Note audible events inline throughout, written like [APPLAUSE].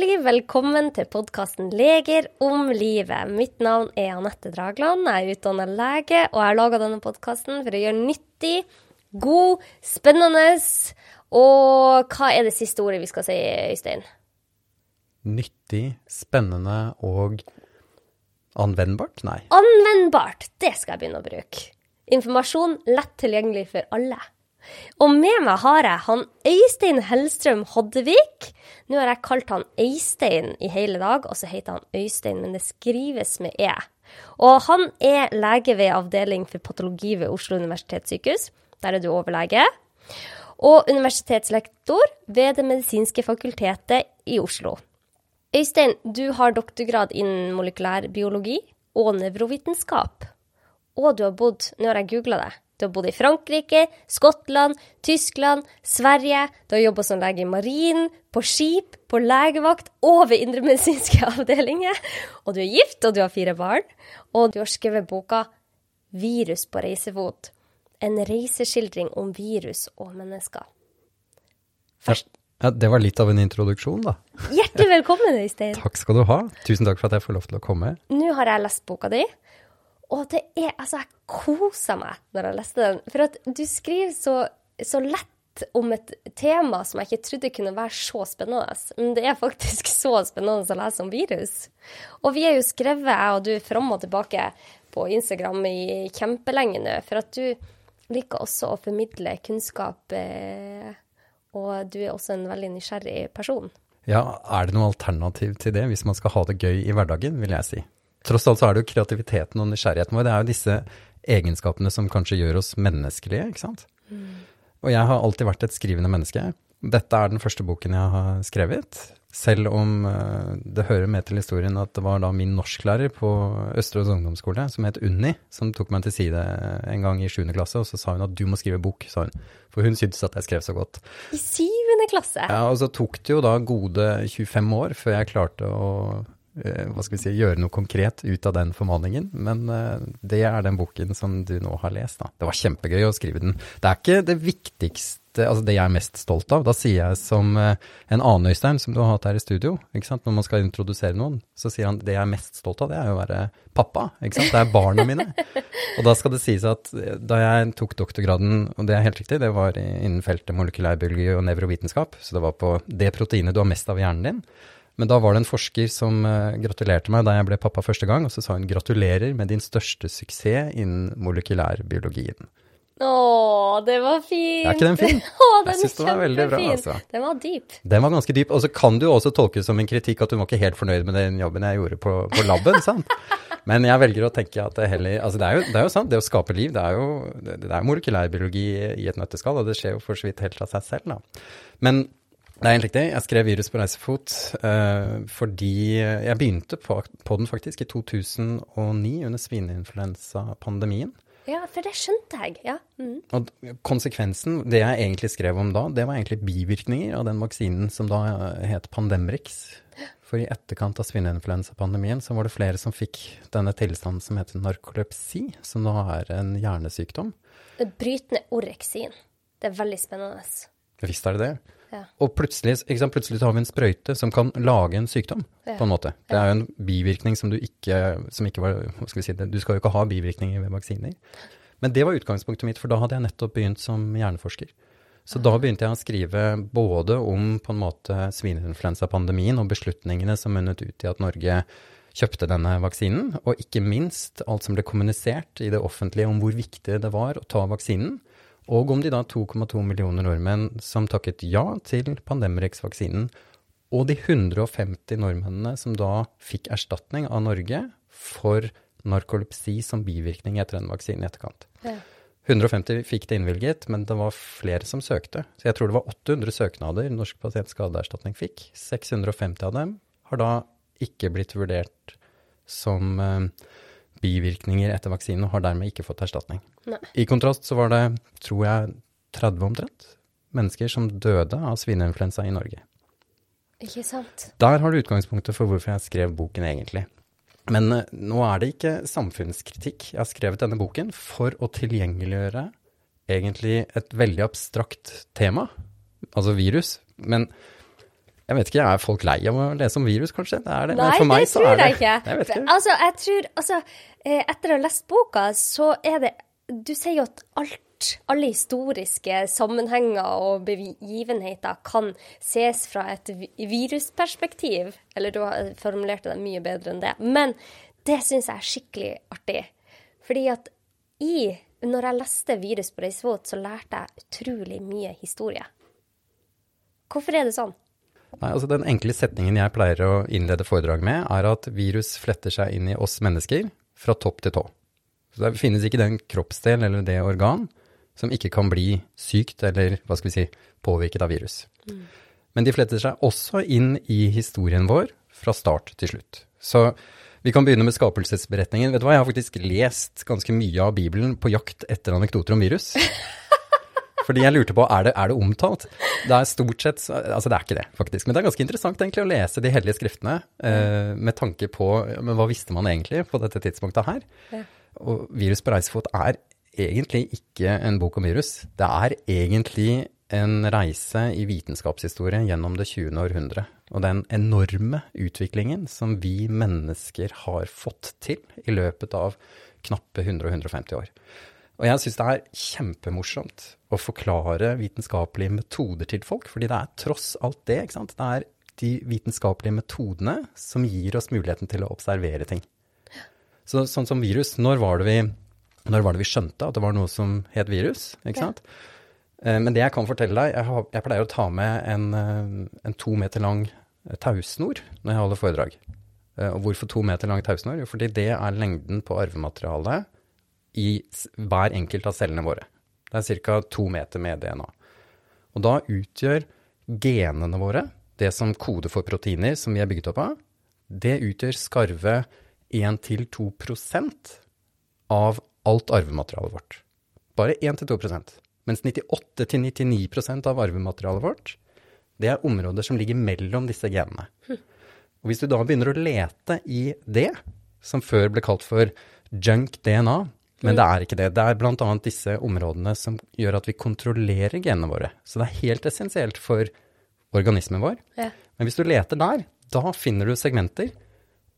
Hjertelig velkommen til podkasten Leger om livet. Mitt navn er Anette Dragland. Jeg er utdanna lege, og jeg har laga denne podkasten for å gjøre nyttig, god, spennende Og hva er det siste ordet vi skal si, Øystein? Nyttig, spennende og anvendbart? Nei. Anvendbart! Det skal jeg begynne å bruke. Informasjon lett tilgjengelig for alle. Og med meg har jeg han Øystein Hellstrøm Hoddevik. Nå har jeg kalt han Øystein i hele dag, og så heter han Øystein, men det skrives med E. Og han er lege ved avdeling for patologi ved Oslo universitetssykehus. Der er du overlege. Og universitetslektor ved Det medisinske fakultetet i Oslo. Øystein, du har doktorgrad innen molekylærbiologi og nevrovitenskap. Og du har bodd, nå har jeg googla det, du har bodd i Frankrike, Skottland, Tyskland, Sverige. Du har jobba som lege i marinen, på skip, på legevakt og ved indremedisinske [LAUGHS] avdelinger. Og du er gift, og du har fire barn. Og du har skrevet boka 'Virus på reisefot'. En reiseskildring om virus og mennesker. Først. Ja, det var litt av en introduksjon, da. Hjertelig velkommen, Øystein. takk skal du ha. Tusen takk for at jeg får lov til å komme. Nå har jeg lest boka di. Og det er Altså, jeg kosa meg når jeg leste den. For at du skriver så, så lett om et tema som jeg ikke trodde kunne være så spennende. Men det er faktisk [LAUGHS] så spennende å lese om virus. Og vi er jo skrevet, jeg og du, fram og tilbake på Instagram i kjempelenge nå. For at du liker også å formidle kunnskap, eh, og du er også en veldig nysgjerrig person. Ja, er det noe alternativ til det hvis man skal ha det gøy i hverdagen, vil jeg si. Tross alt så er det jo kreativiteten og nysgjerrigheten vår. Det er jo disse egenskapene som kanskje gjør oss menneskelige, ikke sant. Mm. Og jeg har alltid vært et skrivende menneske. Dette er den første boken jeg har skrevet. Selv om uh, det hører med til historien at det var da min norsklærer på Østerås ungdomsskole, som het Unni, som tok meg til side en gang i sjuende klasse, og så sa hun at du må skrive bok, sa hun. For hun syntes at jeg skrev så godt. I syvende klasse? Ja, og så tok det jo da gode 25 år før jeg klarte å Eh, hva skal vi si, gjøre noe konkret ut av den formaningen. Men uh, det er den boken som du nå har lest. Da. Det var kjempegøy å skrive den. Det er ikke det viktigste, altså det jeg er mest stolt av. Da sier jeg som uh, en annen Øystein som du har hatt her i studio, ikke sant? når man skal introdusere noen, så sier han det jeg er mest stolt av, det er jo å være pappa. ikke sant? Det er barna mine. [LAUGHS] og da skal det sies at da jeg tok doktorgraden, og det er helt riktig, det var innen feltet molekylærbiologi og nevrovitenskap, så det var på det proteinet du har mest av i hjernen din. Men da var det en forsker som uh, gratulerte meg da jeg ble pappa første gang, og så sa hun gratulerer med din største suksess innen molekylærbiologien. Å, det var fint! Er ikke den fin? [LAUGHS] Å, den jeg syns den var veldig bra. Altså. Den var dyp. Den var ganske dyp. Og så kan du også tolkes som en kritikk at du var ikke helt fornøyd med den jobben jeg gjorde på, på laben, [LAUGHS] sant? Men jeg velger å tenke at det heller Altså det er jo, det er jo sant, det å skape liv, det er jo det, det er molekylærbiologi i et nøtteskall, og det skjer jo for så vidt helt av seg selv, da. Men det er helt riktig. Jeg skrev 'Virus på reisefot' uh, fordi jeg begynte på, på, den faktisk i 2009 under svineinfluensapandemien. Ja, for det skjønte jeg. ja. Mm. Og konsekvensen, det jeg egentlig skrev om da, det var egentlig bivirkninger av den vaksinen som da het Pandemrix. For i etterkant av svineinfluensapandemien så var det flere som fikk denne tilstanden som heter narkolepsi, som da er en hjernesykdom. Brytende oreksin. Det er veldig spennende. Visst er det det. Ja. Og plutselig, sant, plutselig har vi en sprøyte som kan lage en sykdom, ja. på en måte. Det er jo en bivirkning som du ikke, som ikke var skal vi si, Du skal jo ikke ha bivirkninger ved vaksiner. Men det var utgangspunktet mitt, for da hadde jeg nettopp begynt som hjerneforsker. Så da begynte jeg å skrive både om på en måte svineinfluensapandemien og beslutningene som munnet ut i at Norge kjøpte denne vaksinen, og ikke minst alt som ble kommunisert i det offentlige om hvor viktig det var å ta vaksinen og om de da 2,2 millioner nordmenn som takket ja til Pandemrix-vaksinen, og de 150 nordmennene som da fikk erstatning av Norge for narkolepsi som bivirkning etter en vaksine i etterkant. Ja. 150 fikk det innvilget, men det var flere som søkte. Så jeg tror det var 800 søknader Norsk pasientskadeerstatning fikk. 650 av dem har da ikke blitt vurdert som uh, bivirkninger etter vaksinen og har dermed ikke fått erstatning. Nei. I kontrast så var det, tror jeg, 30 omtrent mennesker som døde av svineinfluensa i Norge. Ikke sant. Der har du utgangspunktet for hvorfor jeg skrev boken, egentlig. Men uh, nå er det ikke samfunnskritikk. Jeg har skrevet denne boken for å tilgjengeliggjøre egentlig et veldig abstrakt tema, altså virus. Men Jeg vet ikke, er folk lei av å lese om virus, kanskje? Det det. Nei, for meg det så tror er det jeg ikke. Jeg ikke. Altså, jeg tror Altså, eh, etter å ha lest boka, så er det Du sier jo at alt, alle historiske sammenhenger og begivenheter kan ses fra et virusperspektiv. Eller du har formulert det mye bedre enn det. Men det syns jeg er skikkelig artig. Fordi at i Når jeg leste 'Virus på reisefot', så lærte jeg utrolig mye historie. Hvorfor er det sånn? Nei, altså Den enkle setningen jeg pleier å innlede foredrag med, er at virus fletter seg inn i oss mennesker fra topp til tå. Så Det finnes ikke den kroppsdel eller det organ som ikke kan bli sykt eller hva skal vi si, påvirket av virus. Men de fletter seg også inn i historien vår fra start til slutt. Så vi kan begynne med skapelsesberetningen. Vet du hva, Jeg har faktisk lest ganske mye av Bibelen på jakt etter anekdoter om virus. [LAUGHS] Fordi jeg lurte på, er det, er det omtalt? Det er stort sett, altså det er ikke det faktisk, men det er ganske interessant egentlig å lese de hellige skriftene eh, med tanke på, men hva visste man egentlig på dette tidspunktet her? Ja. Og virus på reisefot er egentlig ikke en bok om virus. Det er egentlig en reise i vitenskapshistorie gjennom det 20. århundre. Og den enorme utviklingen som vi mennesker har fått til i løpet av knappe 100-150 år. Og jeg syns det er kjempemorsomt å forklare vitenskapelige metoder til folk, fordi det er tross alt det, ikke sant. Det er de vitenskapelige metodene som gir oss muligheten til å observere ting. Så, sånn som virus, når var, det vi, når var det vi skjønte at det var noe som het virus? ikke sant? Ja. Men det jeg kan fortelle deg, jeg, har, jeg pleier å ta med en, eh, en to meter lang tausnor når jeg holder foredrag. Eh, Og hvorfor to meter lang tausnor? Jo, fordi det er lengden på arvematerialet i hver enkelt av cellene våre. Det er ca. to meter med DNA. Og da utgjør genene våre, det som koder for proteiner som vi er bygget opp av, det utgjør skarve 1-2% av alt arvematerialet vårt. Bare 1-2% Mens 98-99% av arvematerialet vårt, det er områder som ligger mellom disse genene. Og hvis du da begynner å lete i det, som før ble kalt for junk DNA, men det er ikke det. Det er bl.a. disse områdene som gjør at vi kontrollerer genene våre. Så det er helt essensielt for organismen vår. Ja. Men hvis du leter der, da finner du segmenter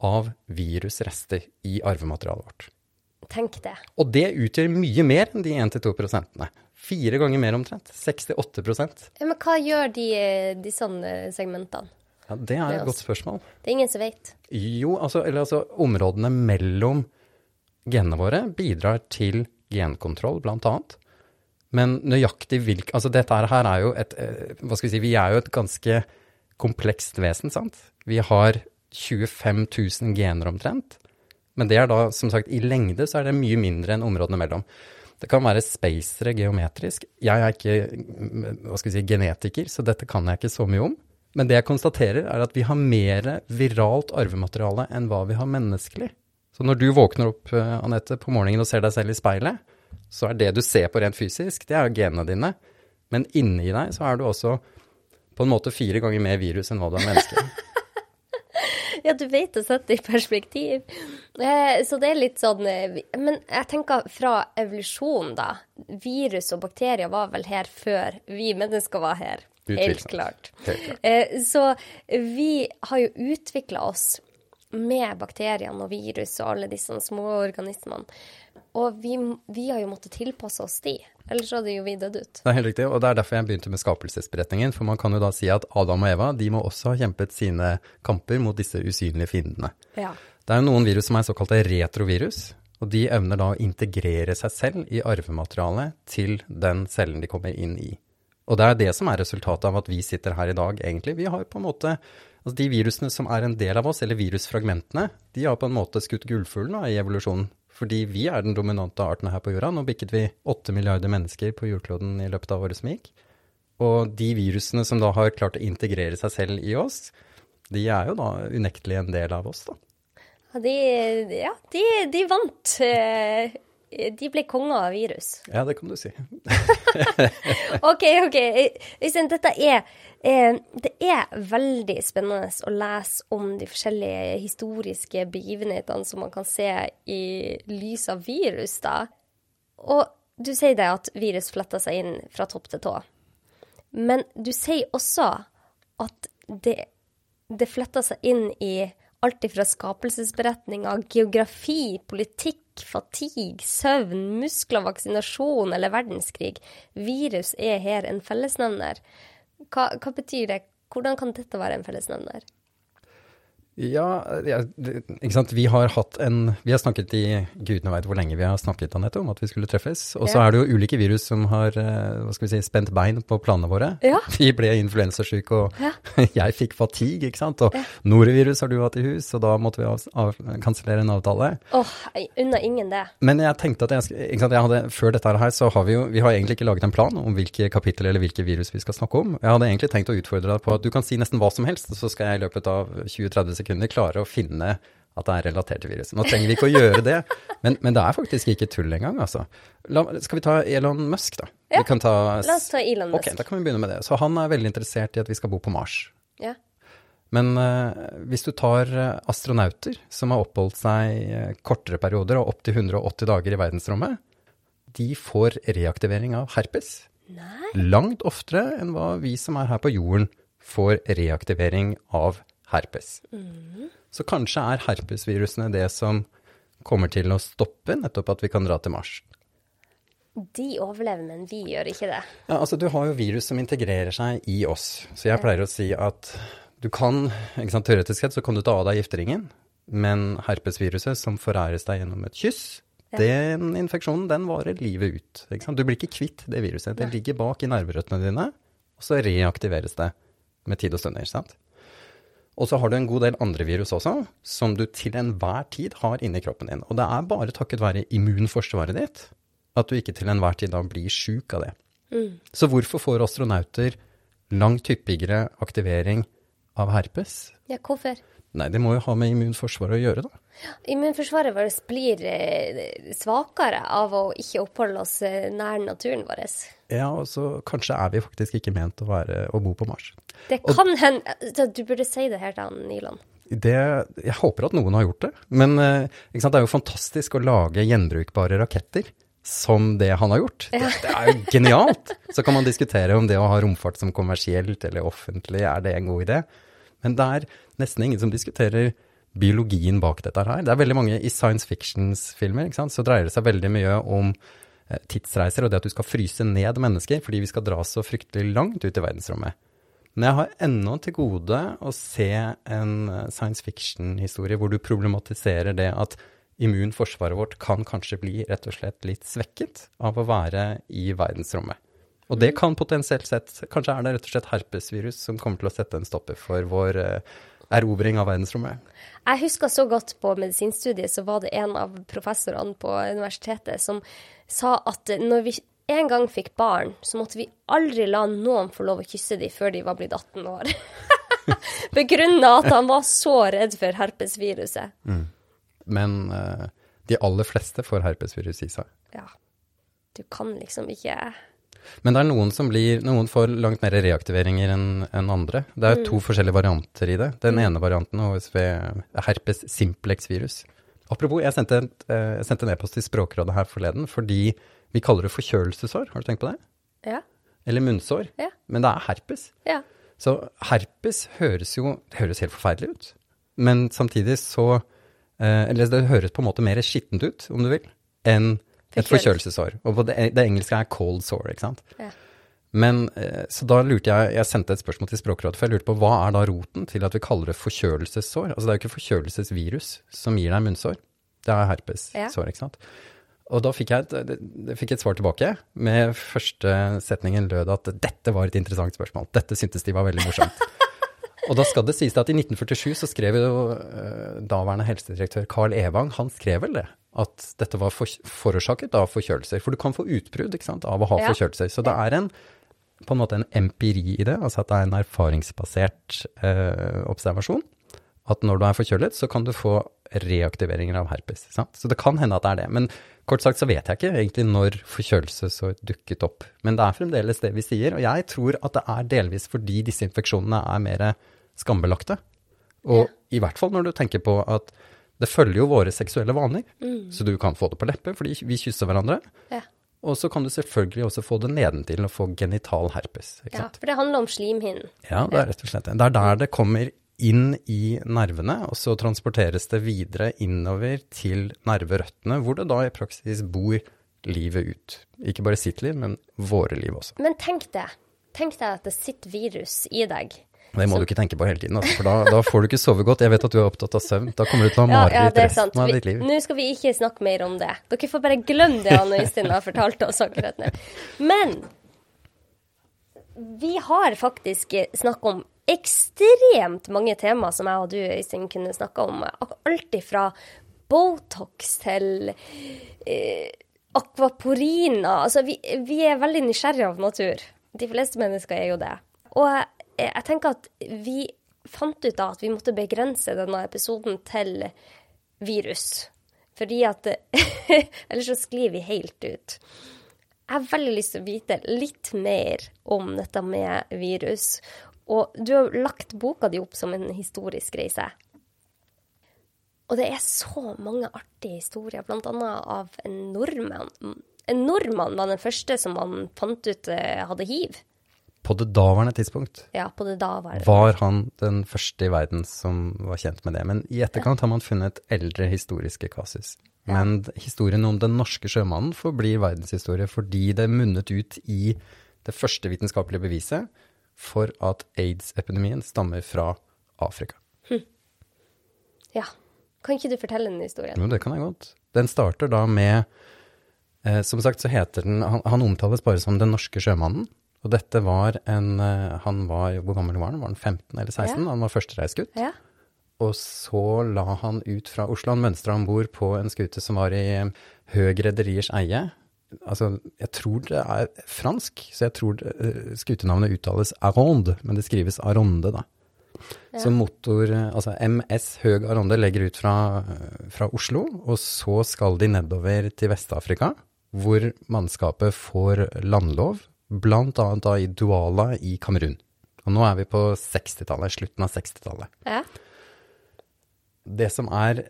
av virusrester i arvematerialet vårt. Tenk det. Og det utgjør mye mer enn de 1-2 prosentene. Fire ganger mer omtrent. 68 Ja, men hva gjør de, de sånne segmentene? Ja, Det er et godt spørsmål. Det er ingen som vet. Jo, altså, eller altså områdene mellom genene våre bidrar til genkontroll, blant annet. Men nøyaktig hvilk Altså dette her er jo et eh, Hva skal vi si, vi er jo et ganske komplekst vesen, sant? Vi har 25 000 gener omtrent. Men det er da, som sagt, i lengde så er det mye mindre enn områdene mellom. Det kan være spacere geometrisk. Jeg er ikke hva skal vi si, genetiker, så dette kan jeg ikke så mye om. Men det jeg konstaterer, er at vi har mer viralt arvemateriale enn hva vi har menneskelig. Så når du våkner opp, Annette, Anette, på morgenen og ser deg selv i speilet, så er det du ser på rent fysisk, det er jo genene dine. Men inni deg så er du også på en måte fire ganger mer virus enn hva du er menneske. [LAUGHS] Ja, du vet å sette det i perspektiv. Eh, så det er litt sånn eh, Men jeg tenker fra evolusjon, da. Virus og bakterier var vel her før vi mennesker var her. Helt klart. Helt klart. Eh, så vi har jo utvikla oss med bakteriene og virus og alle disse små organismene. Og vi, vi har jo måttet tilpasse oss de, ellers hadde jo vi dødd ut. Det er helt riktig, og det er derfor jeg begynte med skapelsesberetningen. For man kan jo da si at Adam og Eva de må også ha kjempet sine kamper mot disse usynlige fiendene. Ja. Det er jo noen virus som er såkalte retrovirus, og de evner da å integrere seg selv i arvematerialet til den cellen de kommer inn i. Og det er det som er resultatet av at vi sitter her i dag, egentlig. Vi har på en måte Altså de virusene som er en del av oss, eller virusfragmentene, de har på en måte skutt gullfuglen i evolusjonen. Fordi vi er den dominante arten her på jorda. Nå bikket vi åtte milliarder mennesker på jordkloden i løpet av året som gikk. Og de virusene som da har klart å integrere seg selv i oss, de er jo da unektelig en del av oss, da. Ja, de, ja, de, de vant. Eh, De ble konger av virus. Ja, det kan du si. [LAUGHS] OK, OK. Øystein, dette er eh, Det er veldig spennende å lese om de forskjellige historiske begivenhetene som man kan se i lys av virus, da. Og du sier det at virus fletter seg inn fra topp til tå. Men du sier også at det, det fletter seg inn i alt ifra skapelsesberetninger, geografi, politikk, fatigue, søvn, muskler, vaksinasjon eller verdenskrig. Virus er her en fellesnevner. Hva, hva betyr det? Hvordan kan dette være en fellesnevner? Ja, ja, ikke sant. Vi har hatt en Vi har snakket i gudene veit hvor lenge vi har snakket Annette, om at vi skulle treffes. Og så Ja. er det jo ulike virus som har eh, hva skal vi si, spent bein på planene våre. Ja. [LAUGHS] Vi ble influensasyke, og Ja. [LAUGHS] jeg fikk fatigue, ikke sant. Og norovirus har du hatt i hus, og da måtte vi av, av, kansellere en avtale. Åh, jeg unner ingen det. Men jeg tenkte at jeg, ikke sant, jeg hadde, før dette her, så har vi jo Vi har egentlig ikke laget en plan om hvilke kapittel eller hvilke virus vi skal snakke om. Jeg hadde egentlig tenkt å utfordre deg på at du kan si nesten hva som helst, så skal jeg i løpet av 20-30 sekunder klare å finne at det er relatert til viruset. Nå trenger vi ikke å gjøre det, men, men det er faktisk ikke tull engang, altså. La, skal vi ta Elon Musk, da? Ja, Vi kan ta, La oss ta Elon Musk. Ok, da kan vi begynne med det. Så han er veldig interessert i at vi skal bo på Mars. Ja. Men uh, hvis du tar eh, astronauter som har oppholdt seg eh, kortere perioder og opptil 180 dager i verdensrommet, de får reaktivering av herpes. Nei. Langt oftere enn hva vi som er her på jorden får reaktivering av herpes. Så kanskje er herpesvirusene det som kommer til å stoppe nettopp at vi kan dra til Mars. De overlever, men vi gjør ikke det. Ja, altså du har jo virus som integrerer seg i oss. Så jeg pleier å si at du kan, ikke sant, teoretisk sett så kan du ta av deg gifteringen, men herpesviruset som foræres deg gjennom et kyss, den infeksjonen, den varer livet ut. Ikke sant? Du blir ikke kvitt det viruset. Det ligger bak i nerverøttene dine, og så reaktiveres det med tid og stunder, sant? Og så har du en god del andre virus også, som du til enhver tid har inni kroppen din. Og det er bare takket være immunforsvaret ditt at du ikke til enhver tid da blir sjuk av det. Så hvorfor får astronauter langt hyppigere aktivering av herpes? Ja, hvorfor? Nei, det må jo ha med immunforsvaret å gjøre, da. Immunforsvaret vårt blir eh, svakere av å ikke oppholde oss eh, nær naturen vår. Ja, og så kanskje er vi faktisk ikke ment å, være, å bo på Mars. Det kan hende altså, Du burde si det her til han Nilan. Det, jeg håper at noen har gjort det, men eh, sant, det er jo fantastisk å lage gjenbrukbare raketter som det han har gjort. Det, det er jo genialt! [LAUGHS] Så kan man diskutere om det å ha romfart som kommersielt eller offentlig, er det en god idé? Men det er nesten ingen som diskuterer biologien bak dette her. Det er veldig mange i science fictions-filmer, så dreier det seg veldig mye om eh, tidsreiser og det at du skal fryse ned mennesker fordi vi skal dra så fryktelig langt ut i verdensrommet. Men jeg har ennå til gode å se en eh, science fiction-historie hvor du problematiserer det at immunforsvaret vårt kan kanskje bli rett og slett litt svekket av å være i verdensrommet. Og det kan potensielt sett Kanskje er det rett og slett herpesvirus som kommer til å sette en stopper for vår eh, erobring av verdensrommet. Jeg husker så godt på medisinstudiet, så var det en av professorene på universitetet som sa at når vi en gang fikk barn, så måtte vi aldri la noen få lov å kysse dem før de var blitt 18 år. [LAUGHS] Begrunna at han var så redd for herpesviruset. Men uh, de aller fleste får herpesvirus i seg. Ja. Du kan liksom ikke Men det er noen som blir Noen får langt mer reaktiveringer enn en andre. Det er to forskjellige varianter i det. Den ene varianten HSV er herpes simplex virus. Apropos, jeg sendte, eh, jeg sendte en e-post til Språkrådet her forleden fordi vi kaller det forkjølelsesår. Har du tenkt på det? Ja. Eller munnsår. Ja. Men det er herpes. ja. Så herpes høres jo det høres helt forferdelig ut. Men samtidig så eh, Eller det høres på en måte mer skittent ut, om du vil, enn et forkjølelsesår. Og på det, det engelske er cold sore, ikke sant. Ja. Men eh, så da lurte jeg Jeg sendte et spørsmål til Språkrådet, for jeg lurte på hva er da roten til at vi kaller det forkjølelsessår? Altså det er jo ikke forkjølelsesvirus som gir deg munnsår. Det er herpessår, ikke sant. Og da fikk jeg, et, fikk et svar tilbake med første setningen lød at dette var et interessant spørsmål. Dette syntes de var veldig morsomt. [LAUGHS] Og da skal det sies at i 1947 så skrev jo eh, daværende helsedirektør Carl Evang, han skrev vel det, at dette var for, forårsaket av forkjølelser. For du kan få utbrudd sant, av å ha Ja. forkjølelser. Så det er en, på en måte en empiri i det, altså at det er en erfaringsbasert eh, observasjon. At når du er forkjølet, så kan du få reaktiveringer av herpes. Sant? Så det kan hende at det er det. Men kort sagt så vet jeg ikke egentlig når forkjølelsesår dukket opp. Men det er fremdeles det vi sier. Og jeg tror at det er delvis fordi disse infeksjonene er mer skambelagte. Og i hvert fall når du tenker på at det følger jo våre seksuelle vaner. Så du kan få det på leppe fordi vi kysser hverandre. Ja. Og så kan du selvfølgelig også få det nedentil og få genital herpes. Ja, for det handler om slimhinnen. Ja, det er rett og slett det. Det er der det kommer inn i nervene, og så transporteres det videre innover til nerverøttene, hvor det da i praksis bor livet ut. Ikke bare sitt liv, men våre liv også. Men tenk det. tenk deg at det sitter virus i deg. Det må du ikke tenke på hele tiden, altså, for da, da får du ikke sove godt. Jeg vet at du er opptatt av søvn. Da kommer du til å ha mareritt resten av Vi- ditt liv. Nå skal vi ikke snakke mer om det. Dere får bare glemme det Anne Øystein har fortalt oss akkurat nå. Men vi har faktisk snakk om ekstremt mange tema som jeg og du, Øystein, kunne snakka om. Alt ifra Botox til eh, akvaporina. Altså, vi, vi er veldig nysgjerrige av natur. De fleste mennesker er jo det. Og jeg, jeg tenker at vi fant ut da at vi måtte begrense denne episoden til virus. Fordi at [LAUGHS] Ellers så sklir vi helt ut. Jeg har veldig lyst til å vite litt mer om dette med virus. Og du har lagt boka di opp som en historisk reise. Og det er så mange artige historier, annet av en nordmann. En nordmann var den første som man fant ut eh, hadde hiv. På det daværende tidspunkt Ja, på det da var han den første i verden som var kjent med det. Men i etterkant har man funnet eldre historiske kasus. Men historien om den norske sjømannen forblir verdenshistorie fordi det munnet ut i det første vitenskapelige beviset for at aids-epidemien stammer fra Afrika. Ja. Kan ikke du fortelle den historien? Jo, det kan jeg godt. Den starter da med eh, Som sagt så heter den han, han omtales bare som Den norske sjømannen. Og dette var en eh, Han var Hvor gammel var han? Var han 15 eller 16? Ja. Han var førstereisgutt. Ja. Og så la han ut fra Oslo. Han mønstra om bord på en skute som var i eh, Høg Rederiers eie. Altså, jeg tror det er fransk, så jeg tror det, eh, skutenavnet uttales Aronde, men det skrives Aronde, da. Så motor, eh, altså MS Høg Aronde legger ut fra, eh, fra Oslo, og så skal de nedover til Vest-Afrika, hvor mannskapet får landlov, blant annet da i Douala i Kamerun. Og nå er vi på 60-tallet, slutten av 60-tallet ja. det som er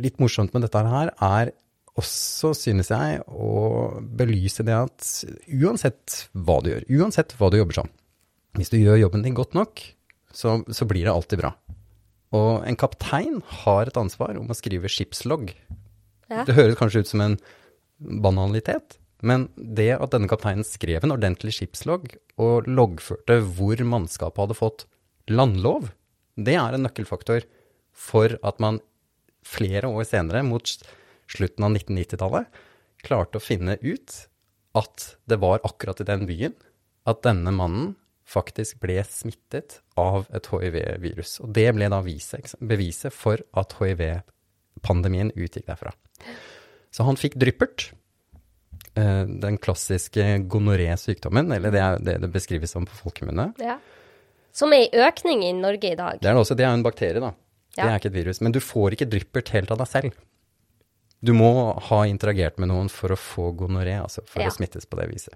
litt morsomt med dette her, er også, synes jeg, å belyse det at uansett hva du gjør, uansett hva du jobber som, hvis du gjør jobben din godt nok, så, så blir det alltid bra. Og en kaptein har et ansvar om å skrive skipslogg. Ja. Det høres kanskje ut som en banalitet, men det at denne kapteinen skrev en ordentlig skipslogg og loggførte hvor mannskapet hadde fått landlov, det er en nøkkelfaktor for at man flere år senere, mot slutten av 1990-tallet, klarte å finne ut at det var akkurat i den byen at denne mannen faktisk ble smittet av et hiv-virus. Og det ble da beviset for at hiv-pandemien utgikk derfra. Så han fikk dryppert, eh, den klassiske gonoré-sykdommen, eller det er det det beskrives som på folkemunne. ja. Som er i økning i Norge i dag. Det er det også, det er en bakterie, da. Det er ikke et virus. Men du får ikke dryppert helt av deg selv. Du må ha interagert med noen for å få gonoré, altså for Ja. å smittes på det viset.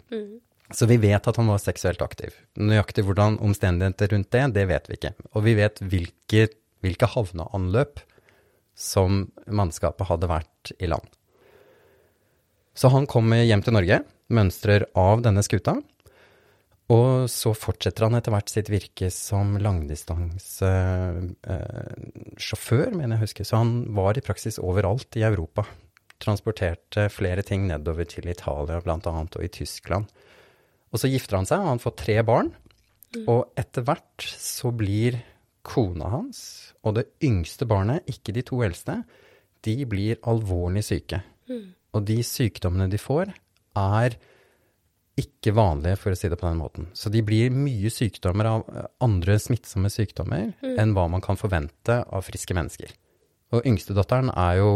Så vi vet at han var seksuelt aktiv. Nøyaktig hvordan omstendigheter rundt det, det vet vi ikke. Og vi vet hvilke, hvilke havneanløp som mannskapet hadde vært i land. Så han kommer hjem til Norge, mønstrer av denne skuta, og så fortsetter han etter hvert sitt virke som langdistansesjåfør, mener jeg husker. Så han var i praksis overalt i Europa. Transporterte flere ting nedover til Italia blant annet, og i Tyskland. Og så gifter han seg, og han får tre barn. Og etter hvert så blir kona hans og det yngste barnet, ikke de to eldste, de blir alvorlig syke. Og de sykdommene de får, er ikke vanlige, for å si det på den måten. Så de blir mye sykdommer av eh, andre smittsomme sykdommer enn hva man kan forvente av friske mennesker. Og yngstedatteren er jo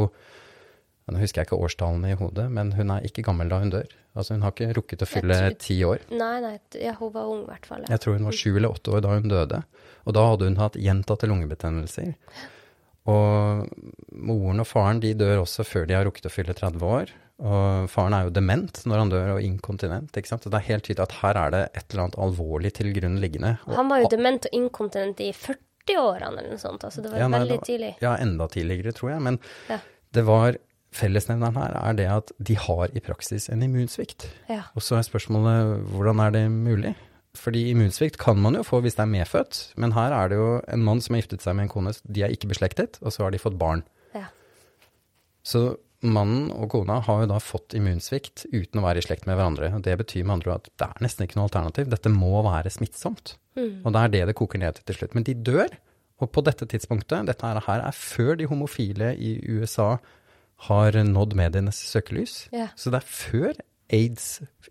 Nå husker jeg ikke årstallene i hodet, men hun er ikke gammel da hun dør. Altså hun har ikke rukket å fylle tror- ti år. Nei, nei, ja, hun var ung i hvert fall. Ja. Jeg tror hun var sju eller åtte år da hun døde. Og da hadde hun hatt gjentatte lungebetennelser. Og moren og faren de dør også før de har rukket å fylle 30 år. Og faren er jo dement når han dør, og inkontinent. ikke sant? Så det er helt tydelig at her er det et eller annet alvorlig til grunn liggende. Han var jo dement og inkontinent i 40-årene eller noe sånt, altså det var Ja, nei, veldig det var- tidlig. Ja, enda tidligere, tror jeg. Men Ja. det var fellesnevneren her er det at de har i praksis en immunsvikt. Ja. Og så er spørsmålet hvordan er det mulig? Fordi immunsvikt kan man jo få hvis det er medfødt, men her er det jo en mann som har giftet seg med en kone, de er ikke beslektet, og så har de fått barn. Ja. Så mannen og kona har jo da fått immunsvikt uten å være i slekt med hverandre. og Det betyr med andre ord at det er nesten ikke noe alternativ. Dette må være smittsomt. Og det er det det koker ned til til slutt. Men de dør, og på dette tidspunktet, dette her er før de homofile i USA har nådd medienes søkelys. Yeah. Så det er før aids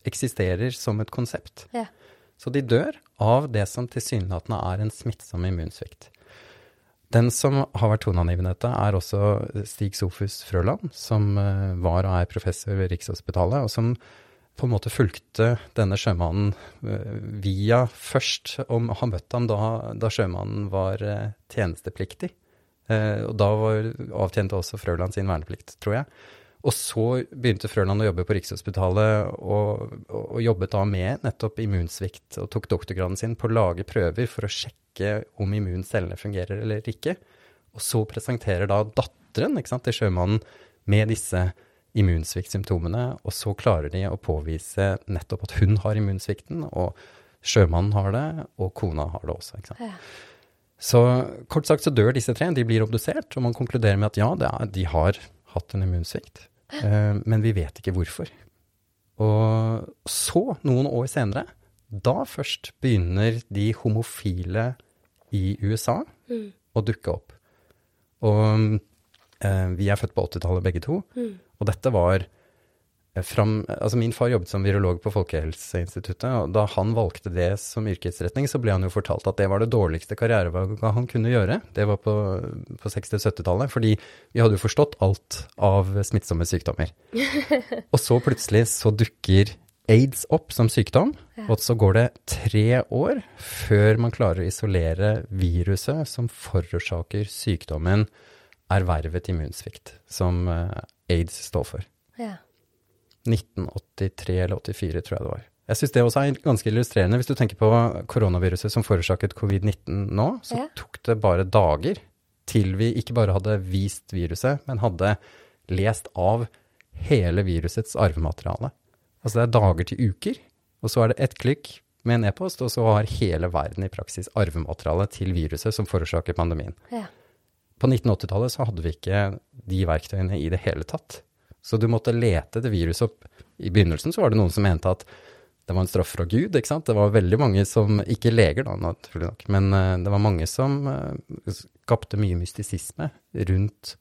eksisterer som et konsept. Yeah. Så de dør av det som tilsynelatende er en smittsom immunsvikt. Den som har vært toneangivende dette, er også Stig Sofus Frøland, som eh, var og er professor ved Rikshospitalet, og som på en måte fulgte denne sjømannen eh, via først om Han møtte ham da, da sjømannen var eh, tjenestepliktig. Og da var, avtjente også Frøland sin verneplikt, tror jeg. Og så begynte Frøland å jobbe på Rikshospitalet, og, og, jobbet da med nettopp immunsvikt, og tok doktorgraden sin på å lage prøver for å sjekke om immuncellene fungerer eller ikke. Og så presenterer da datteren sant, til sjømannen med disse immunsviktsymptomene, og så klarer de å påvise nettopp at hun har immunsvikten, og sjømannen har det, og kona har det også. ikke sant. Ja. Så kort sagt så dør disse tre, de blir obdusert, og man konkluderer med at ja, er, de har hatt en immunsvikt, eh, men vi vet ikke hvorfor. Og så, noen år senere, da først begynner de homofile i USA å dukke opp. Og eh, vi er født på 80-tallet begge to, og dette var fram, altså Min far jobbet som virolog på Folkehelseinstituttet, og da han valgte det som yrkesretning, så ble han jo fortalt at det var det dårligste karrierevalget han kunne gjøre. Det var på, på 60-70-tallet, fordi vi hadde jo forstått alt av smittsomme sykdommer. [LAUGHS] og så plutselig så dukker aids opp som sykdom, og så går det tre år før man klarer å isolere viruset som forårsaker sykdommen ervervet immunsvikt, som eh, aids står for. Ja. 1983 eller 84, tror jeg det var. Jeg syns det også er ganske illustrerende. Hvis du tenker på koronaviruset som forårsaket covid-19 nå, så Ja. tok det bare dager til vi ikke bare hadde vist viruset, men hadde lest av hele virusets arvemateriale. Altså det er dager til uker, og så er det ett klikk med en e-post, og så har hele verden i praksis arvemateriale til viruset som forårsaker pandemien. Ja. På 1980-tallet så hadde vi ikke de verktøyene i det hele tatt. Så du måtte lete etter viruset opp. I begynnelsen så var det noen som mente at det var en straff fra Gud, ikke sant. Det var veldig mange som, ikke leger da, naturlig nok, men eh, det var mange som eh, skapte mye mystisisme rundt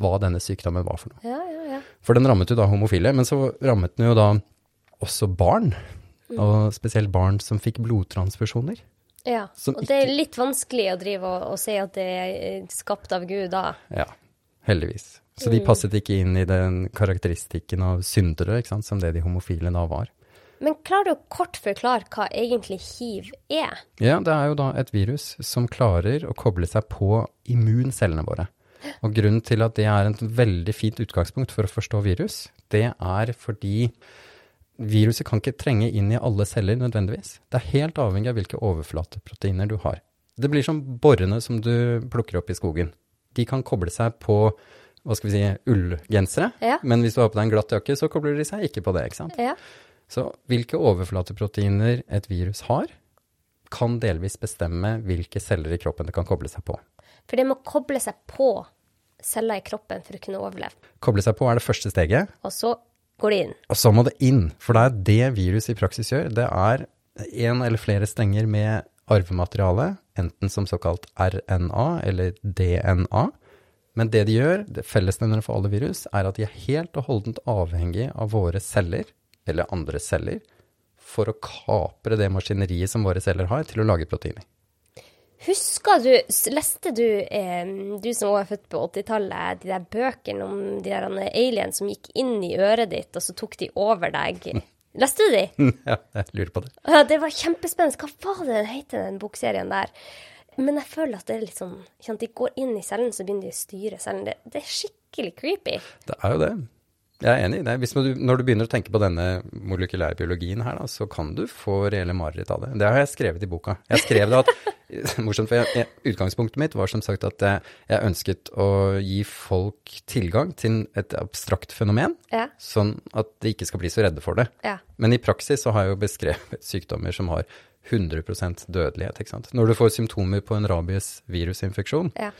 hva denne sykdommen var for noe. Ja, ja, ja. For den rammet jo da homofile, men så rammet den jo da også barn. Og spesielt barn som fikk blodtransfusjoner. ja. Og det er litt vanskelig å drive og, og si at det er skapt av Gud da. Ja, heldigvis. Så de passet ikke inn i den karakteristikken av syndere, sant, som det de homofile da var. Men klarer du å kort forklare hva egentlig hiv er? Ja, det er jo da et virus som klarer å koble seg på immuncellene våre. Og grunnen til at det er et veldig fint utgangspunkt for å forstå virus, det er fordi viruset kan ikke trenge inn i alle celler nødvendigvis. Det er helt avhengig av hvilke overflateproteiner du har. Det blir som borrene som du plukker opp i skogen. De kan koble seg på hva skal vi si, ullgensere, Ja. men hvis du har på deg en glatt jakke, så kobler de seg ikke på det. ikke sant? Ja. Så hvilke overflateproteiner et virus har, kan delvis bestemme hvilke celler i kroppen det kan koble seg på. For det må koble seg på celler i kroppen for å kunne overleve. Koble seg på er det første steget, Og så går det inn. og så må det inn. For det er det virus i praksis gjør. Det er en eller flere stenger med arvemateriale, enten som såkalt RNA eller DNA. Men det de gjør, det fellesnevneren for alle virus, er at de er helt og holdent avhengig av våre celler, eller andre celler, for å kapre det maskineriet som våre celler har, til å lage proteiner. Husker du, leste du, eh, du som var født på 80-tallet, de der bøkene om de der aliens som gikk inn i øret ditt, og så tok de over deg? [LAUGHS] Leste du de? ja, jeg lurer på det. Det var kjempespennende. Hva var det den het, den bokserien der? Men jeg føler at det er litt sånn De går inn i cellen, så begynner de å styre cellen. Det, det er skikkelig creepy. Det er jo det. Jeg er enig i det. Du, når du begynner å tenke på denne molekylærbiologien her, da, så kan du få reelle mareritt av det. Det har jeg skrevet i boka. Jeg skrev det at [LAUGHS] morsomt, for jeg, jeg, utgangspunktet mitt var som sagt at jeg, jeg, ønsket å gi folk tilgang til et abstrakt fenomen, Ja. sånn at de ikke skal bli så redde for det. Ja. Men i praksis så har jeg jo beskrevet sykdommer som har 100 dødelighet. Når du får symptomer på en rabies-virusinfeksjon, ja.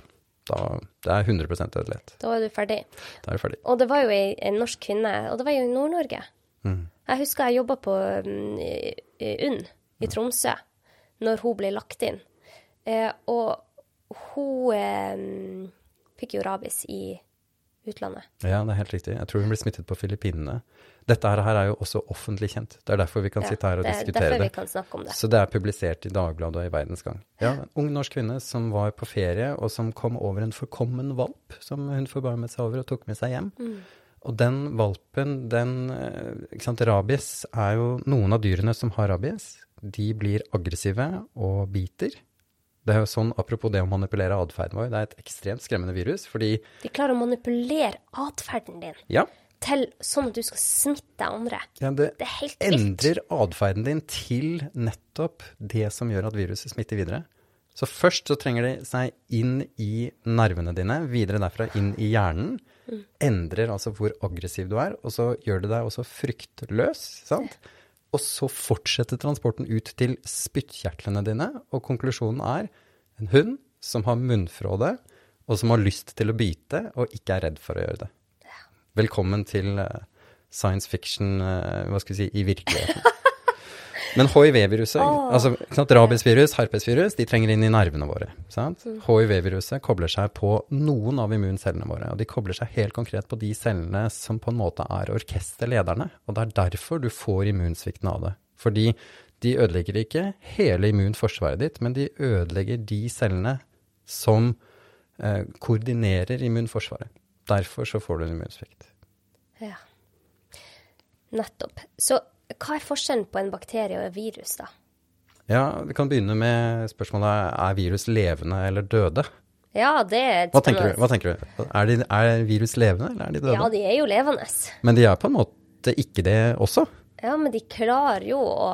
Da det er 100% dødelighet. Da er du ferdig. Da er du ferdig. Og det var jo ei, en norsk kvinne, og det var jo i Nord-Norge. Mm. Jeg husker jeg jobba på um, i UNN i Tromsø når hun ble lagt inn. Eh, og hun eh, fikk jo rabies i utlandet. Ja, det er helt riktig. Jeg tror hun ble smittet på Filippinene. Dette her er jo også offentlig kjent. Det er derfor vi kan Ja, sitte her og det er diskutere derfor det. vi kan snakke om det. Så det er publisert i Dagbladet og i Verdens Gang. Ja, en ung norsk kvinne som var på ferie, og som kom over en forkommen valp som hun forbarmet seg over og tok med seg hjem. Mm. Og den valpen, den eh, ikke sant, Rabies er jo Noen av dyrene som har rabies, de blir aggressive og biter. Det er jo sånn, Apropos det å manipulere atferden vår, det er et ekstremt skremmende virus. Fordi De klarer å manipulere atferden din ja, til sånn at du skal smitte andre. ja det, Det er helt vilt. endrer atferden din til nettopp det som gjør at viruset smitter videre. Så først så trenger de seg inn i nervene dine, videre derfra inn i hjernen. Endrer altså hvor aggressiv du er, og så gjør det deg også fryktløs, sant? Og så fortsetter transporten ut til spyttkjertlene dine, og konklusjonen er en hund som har munnfråde, og som har lyst til å bite, og ikke er redd for å gjøre det. Velkommen til eh, science fiction, eh, hva skal vi si, i [LAUGHS] virkeligheten. Men hiv-viruset, altså ikke sant, rabiesvirus, herpesvirus, de trenger inn i nervene våre. sant? Hiv-viruset kobler seg på noen av immuncellene våre, og de kobler seg helt konkret på de cellene som på en måte er orkesterlederne. Og det er derfor du får immunsvikten av det. Fordi de ødelegger ikke hele immunforsvaret ditt, men de ødelegger de cellene som eh, koordinerer immunforsvaret. Derfor så får du en immunsvikt. Ja. Nettopp. Så hva er forskjellen på en bakterie og et virus, da? Ja, vi kan begynne med spørsmålet er virus levende eller døde? Ja, det er et Hva tenker du? Hva tenker du? Er, de, er virus levende, eller er de døde? Ja, de er jo levende. Men de er på en måte ikke det også. Ja, men de klarer jo å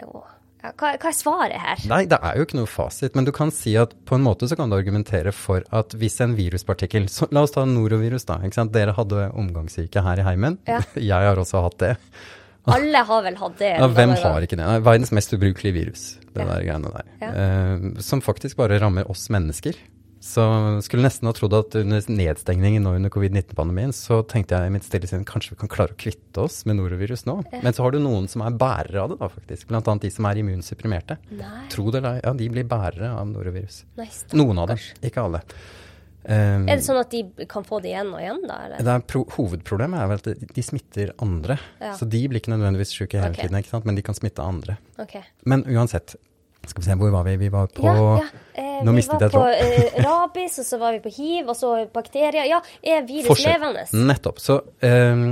jo. Ja, hva, hva er svaret her? Nei, det er jo ikke noe fasit, men du kan si at på en måte så kan du argumentere for at hvis en viruspartikkel så La oss ta norovirus, da. Dere hadde omgangssyke her i heimen. Ja. [LAUGHS] Jeg har også hatt det. [LAUGHS] Alle har vel hatt det. Ja, hvem har ikke det? Er verdens mest ubrukelige virus, det Ja. der greiene der. Eh, som faktisk bare rammer oss mennesker. Så skulle nesten ha trodd at under nedstengningen nå under covid-19-pandemien, så tenkte jeg i mitt stille sinn kanskje vi kan klare å kvitte oss med norovirus nå. Men så har du noen som er bærere av det, da faktisk. Blant annet de som er immunsupprimerte. Nei, Tro det eller ei, ja, de blir bærere av norovirus. nei. Noen av dem, ikke alle. Um, Er det sånn at de kan få det igjen og igjen, da? Eller? det er pro hovedproblemet er vel at de- smitter andre. Ja. Så de blir ikke nødvendigvis syke hele okay. tiden, ikke sant? men de kan smitte andre. Okay. Men uansett, skal vi se, hvor var vi? Vi var på ja, ja. Eh, Nå vi var på tråden. eh, [LAUGHS] rabies, og så var vi på hiv, og så bakterier. Ja, er virus forskjell. levende? Nettopp. Så eh,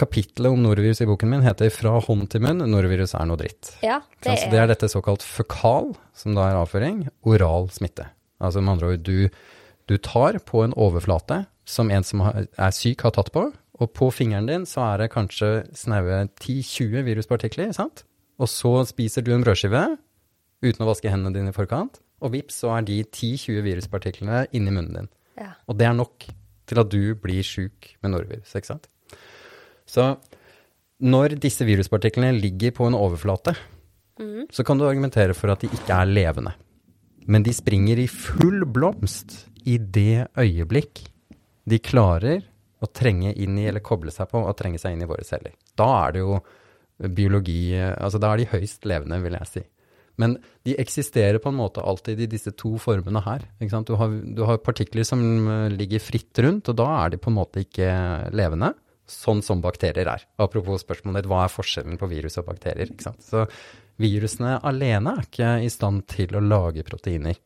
kapittelet om norovirus i boken min heter 'Fra hånd til munn'. Norovirus er noe dritt. Ja, det Det, altså, det er dette såkalt føkal, som da er avføring, oral smitte. Altså med andre ord, du, du tar på en overflate som en som er syk har tatt på, og på fingeren din så er det kanskje snaue 10-20 viruspartikler, sant? Og så spiser du en brødskive uten å vaske hendene dine i forkant, og vips, så er de 10-20 viruspartiklene inni munnen din. ja. Og det er nok til at du blir sjuk med norovirus, ikke sant? Så når disse viruspartiklene ligger på en overflate, så kan du argumentere for at de ikke er levende. Men de springer i full blomst i det øyeblikk de klarer å trenge inn i, eller koble seg på, og trenge seg inn i våre celler. Da er det jo biologi Altså da er de høyst levende, vil jeg si. Men de eksisterer på en måte alltid i disse to formene her. Du, har, du har partikler som eh, ligger fritt rundt, og da er de på en måte ikke levende. Sånn som bakterier er. Apropos spørsmålet ditt, hva er forskjellen på virus og bakterier? Så virusene alene er ikke i stand til å lage proteiner.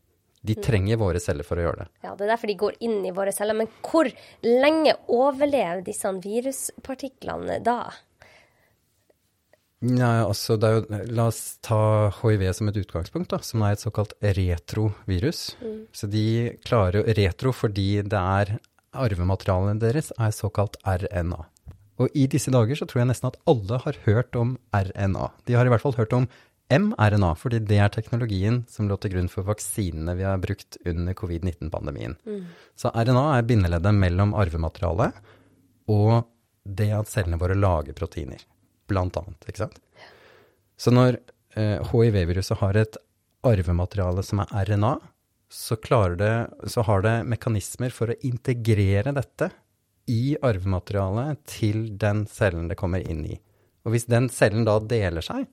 De trenger våre celler for å gjøre det. ja, det er derfor de går inn i våre celler. Men hvor lenge overlever disse viruspartiklene da? Nei, altså jo, La oss ta hiv som et utgangspunkt, da, som er et såkalt retrovirus. Så de klarer retro fordi det er arvematerialet deres er såkalt RNA. Og i disse dager så tror jeg nesten at alle har hørt om RNA. De har i hvert fall hørt om mRNA, fordi det er teknologien som lå til grunn for vaksinene vi har brukt under covid-19-pandemien. Mm. Så RNA er bindeleddet mellom arvematerialet og det at cellene våre lager proteiner, blant annet. Ikke sant? Så når eh, hiv-viruset har et arvemateriale som er RNA, så, det, så har det mekanismer for å integrere dette i arvematerialet til den cellen det kommer inn i. Og hvis den cellen da deler seg,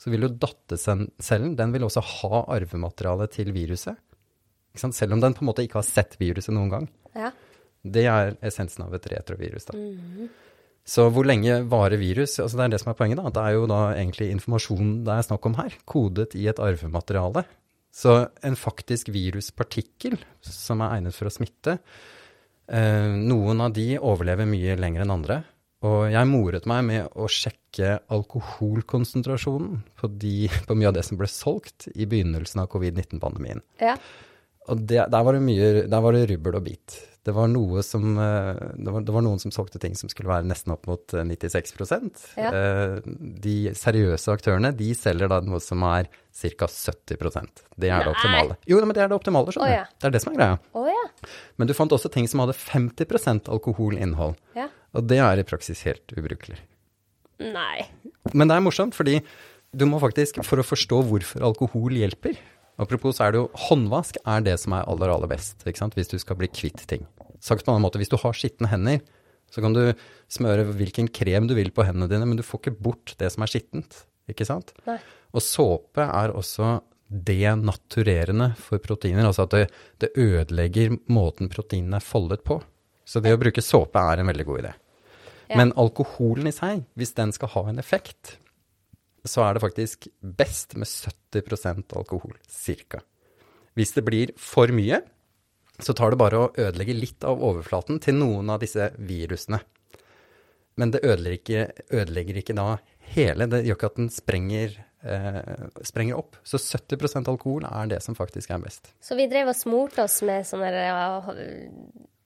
så vil jo dattercellen den vil også ha arvematerialet til viruset. Selv om den på en måte ikke har sett viruset noen gang. Ja. Det er essensen av et retrovirus. da. Mm -hmm. Så hvor lenge varer virus? Altså det er det som er poenget. da. Det er jo da egentlig informasjonen det er snakk om her, kodet i et arvemateriale. Så en faktisk viruspartikkel som er egnet for å smitte, eh, noen av de overlever mye lenger enn andre. Og jeg moret meg med å sjekke alkoholkonsentrasjonen på, de, på mye av det som ble solgt i begynnelsen av covid-19-pandemien. Ja. Og det, der, var det mye, der var det rubbel og bit. Det var, som, eh, det var, det var noen som solgte ting som skulle være nesten opp mot 96 eh, ja. Eh, de seriøse aktørene de selger da noe som er ca. 70% Det er Nei. det optimale. Jo, men det er det optimale, skjønner du. Oh, ja. Det er det som er greia. Oh, ja. Men du fant også ting som hadde 50 alkoholinnhold. Ja. Og det er i praksis helt ubrukelig. Nei. Men det er morsomt, fordi du må faktisk, for å forstå hvorfor alkohol hjelper Apropos er det jo håndvask er det som er aller, aller best, ikke sant? hvis du skal bli kvitt ting. Sagt på en annen måte, hvis du har skitne hender, så kan du smøre hvilken krem du vil på hendene dine, men du får ikke bort det som er skittent, ikke sant? Nei. Og såpe er også denaturerende for proteiner, altså at det, det ødelegger måten proteinene er foldet på. Så det å bruke såpe er en veldig god idé. Ja. Men alkoholen i seg, hvis den skal ha en effekt, så er det faktisk best med 70% alkohol, cirka. Hvis det blir for mye, så tar det bare å ødelegge litt av overflaten til noen av disse virusene. Men det ødelegger ikke, ødelegger ikke da hele. Det gjør ikke at den sprenger, eh, sprenger opp. Så 70% alkohol er det som faktisk er best. Så vi drev og smurte oss med sånne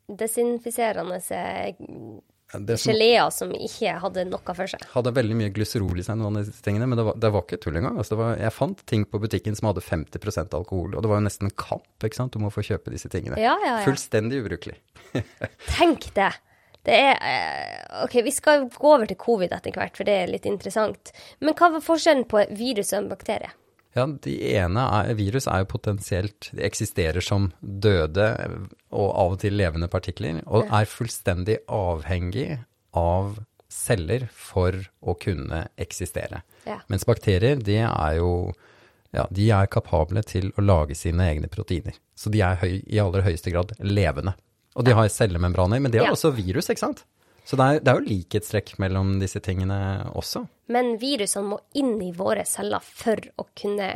desinfiserende Geleer som ikke hadde noe for seg. Hadde veldig mye glyserol i seg, noen av disse tingene, men det var, det var ikke tull engang. Altså var, jeg fant ting på butikken som hadde 50% alkohol, og det var jo nesten en kamp ikke sant, om å få kjøpe disse tingene. Ja, ja, ja. Fullstendig ubrukelig. [LAUGHS] Tenk det! Det er eh, OK, vi skal gå over til covid etter hvert, for det er litt interessant. Men hva var forskjellen på virus og en bakterie? Ja, de ene er, Virus er jo potensielt De eksisterer som døde og av og til levende partikler, og er fullstendig avhengig av celler for å kunne eksistere. Ja. Mens bakterier, de er jo ja, de er kapable til å lage sine egne proteiner. Så de er høy, i aller høyeste grad levende. Og de har cellemembraner, men de har også virus, ikke sant? Så det er, det er jo likhetstrekk mellom disse tingene også. Men virusene må inn i våre celler for å kunne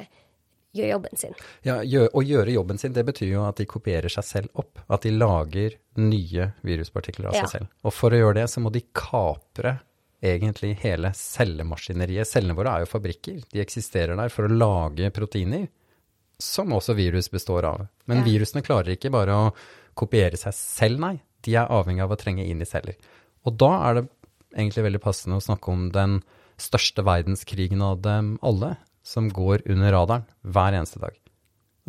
gjøre jobben sin. Ja, Å gjøre jobben sin, det betyr jo at de kopierer seg selv opp. At de lager nye viruspartikler av ja. seg selv. Og for å gjøre det, så må de kapre egentlig hele cellemaskineriet. Cellene våre er jo fabrikker. De eksisterer der for å lage proteiner, som også virus består av. Men ja. virusene klarer ikke bare å kopiere seg selv, nei. De er avhengig av å trenge inn i celler. Og da er det egentlig veldig passende å snakke om den største verdenskrigen av dem alle, som går under radaren hver eneste dag.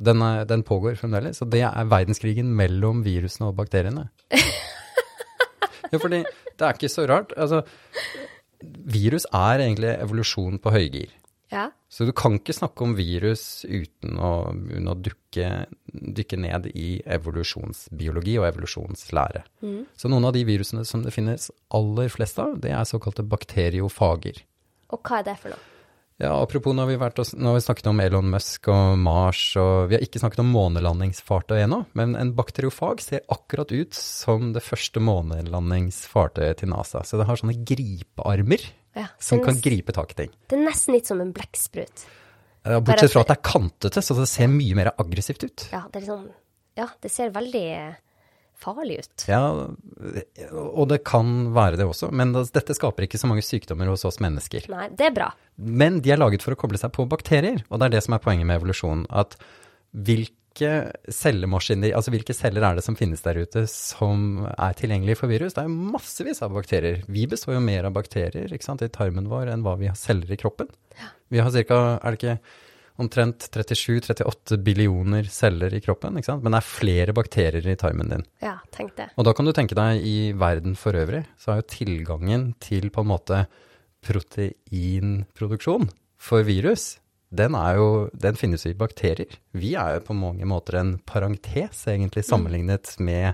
Den, er, den pågår fremdeles, og det er verdenskrigen mellom virusene og bakteriene. [LAUGHS] ja, fordi det er ikke så rart. Altså, virus er egentlig evolusjon på høygir. Ja. Så du kan ikke snakke om virus uten å, uten å dukke, dykke ned i evolusjonsbiologi og evolusjonslære. Mm. Så noen av de virusene som det finnes aller flest av, det er såkalte bakteriofager. Og hva er det for noe? Ja, Apropos, nå har, vi vært, nå har vi snakket om Elon Musk og Mars, og vi har ikke snakket om månelandingsfartøy ennå, men en bakteriofag ser akkurat ut som det første månelandingsfartøyet til NASA. Så det har sånne gripearmer ja, som kan gripe tak i ting. Det er nesten litt som en blekksprut. Bortsett fra at det er kantete, så det ser mye mer aggressivt ut. Ja, det, sånn, ja, det ser veldig farlig ut. Ja, og det kan være det også. Men dette skaper ikke så mange sykdommer hos oss mennesker. Nei, det er bra. Men de er laget for å koble seg på bakterier, og det er det som er poenget med evolusjon. At hvilke cellemaskiner, altså hvilke celler er det som finnes der ute som er tilgjengelige for virus? Det er jo massevis av bakterier. Vi består jo mer av bakterier ikke sant, i tarmen vår enn hva vi har celler i kroppen. Ja. Vi har ca. er det ikke omtrent 37-38 billioner celler i kroppen, ikke sant? men det er flere bakterier i tarmen din. Ja, tenk det. Og da kan du tenke deg i verden for øvrig, så er jo tilgangen til på en måte proteinproduksjon for virus den, jo, den, finnes jo i bakterier. Vi er jo på mange måter en parentes, egentlig, mm. sammenlignet med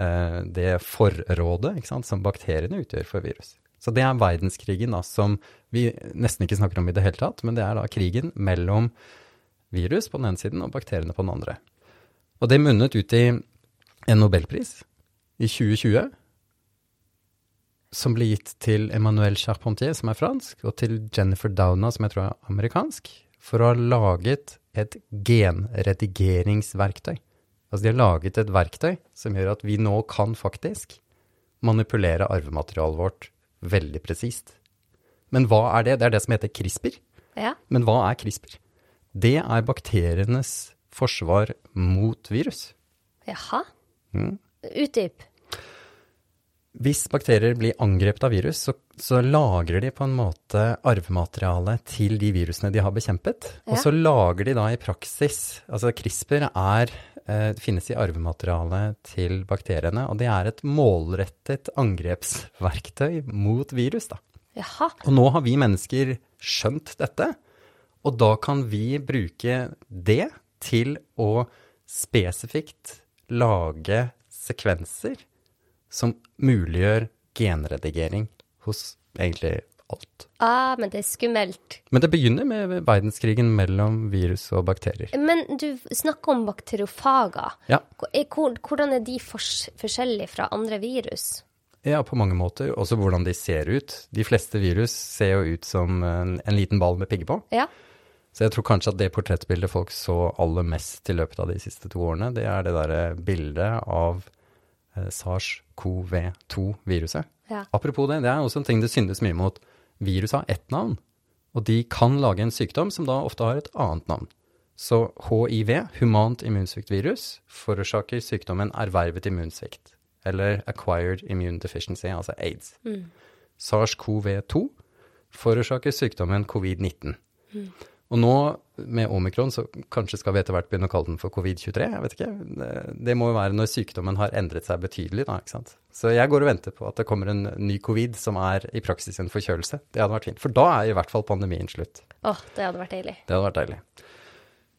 uh, det forrådet sant, som bakteriene utgjør for virus. Så det er verdenskrigen da, som vi nesten ikke snakker om i det hele tatt, men det er da krigen mellom virus på den ene siden og bakteriene på den andre. Og det munnet ut i en nobelpris i 2020, som ble gitt til Emmanuel Charpentier, som er fransk, og til Jennifer Downa, som jeg tror er amerikansk, for å ha laget et genredigeringsverktøy. Altså de har laget et verktøy som gjør at vi nå kan faktisk manipulere arvematerialet vårt veldig presist. Men hva er det? Det er det som heter CRISPR. Ja. Men hva er CRISPR? Det er bakterienes forsvar mot virus. Jaha. Mm. Utdyp. Hvis bakterier blir angrepet av virus, så, så, lagrer de på en måte arvematerialet til de virusene de har bekjempet. Ja. Og så lager de da i praksis Altså CRISPR er, eh, finnes i arvematerialet til bakteriene, og det er et målrettet angrepsverktøy mot virus, da. Jaha. Og nå har vi mennesker skjønt dette, og da kan vi bruke det til å spesifikt lage sekvenser som muliggjør genredigering hos egentlig alt. Ah, men det er skummelt. Men det begynner med verdenskrigen mellom virus og bakterier. Men du snakker om bakteriofager. Ja. Hvordan er de forskjellige fra andre virus? Ja, på mange måter. Også hvordan de ser ut. De fleste virus ser jo ut som en, en liten ball med pigger på. Ja. Så jeg tror kanskje at det portrettbildet folk så aller mest i løpet av de siste to årene, det er det derre bildet av Eh, SARS-CoV-2-viruset. Ja. Apropos det, det er også en ting det syndes mye mot. Virus har ett navn, og de kan lage en sykdom som da ofte har et annet navn. Så hiv, humant immunsviktvirus, forårsaker sykdommen ervervet immunsvikt, eller acquired immune deficiency, altså aids. Mm. SARS-CoV-2 forårsaker sykdommen covid-19. Mm. Og nå med omikron, så kanskje skal vi etter hvert begynne å kalle den for covid-23, jeg vet ikke. Det, det, må jo være når sykdommen har endret seg betydelig, da, ikke sant. Så jeg går og venter på at det kommer en ny covid som er i praksis en forkjølelse. Det hadde vært fint. For da er i hvert fall pandemien slutt. Åh, oh, det hadde vært deilig. Det hadde vært deilig.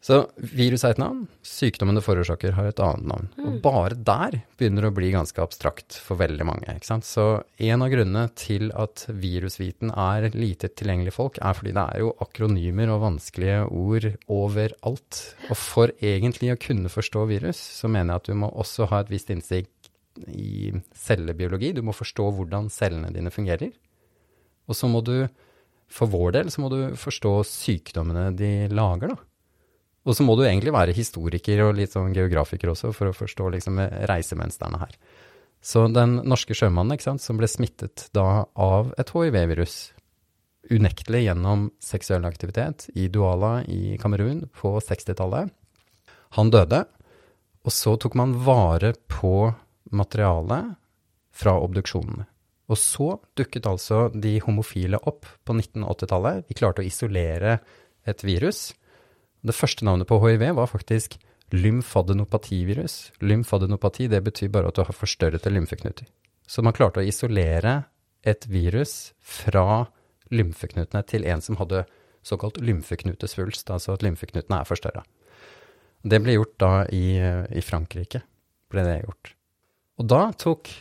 Så virus er et navn, sykdommen det forårsaker har et annet navn. Mm. Og bare der begynner det å bli ganske abstrakt for veldig mange. ikke sant? Så en av grunnene til at virusviten er lite tilgjengelig folk, er fordi det er jo akronymer og vanskelige ord overalt. Og for egentlig å kunne forstå virus, så mener jeg at du må også ha et visst innsikt i cellebiologi. Du må forstå hvordan cellene dine fungerer. Og så må du, for vår del, så må du forstå sykdommene de lager, da. Og så må du egentlig være historiker og litt sånn geografiker også for å forstå liksom reisemønstrene her. Så den norske sjømannen ikke sant, som ble smittet da av et hiv-virus, unektelig gjennom seksuell aktivitet i Duala i Kamerun på 60-tallet, han døde. Og så tok man vare på materialet fra obduksjonene. Og så dukket altså de homofile opp på 1980-tallet. Vi klarte å isolere et virus det første navnet på hiv var faktisk lymfadenopativirus. Lymfadenopati det betyr bare at du har forstørrete lymfeknuter. Så man klarte å isolere et virus fra lymfeknutene til en som hadde såkalt lymfeknutesvulst, altså at lymfeknutene er forstørra. Det ble gjort da i, i, Frankrike. ble det gjort. Og da tok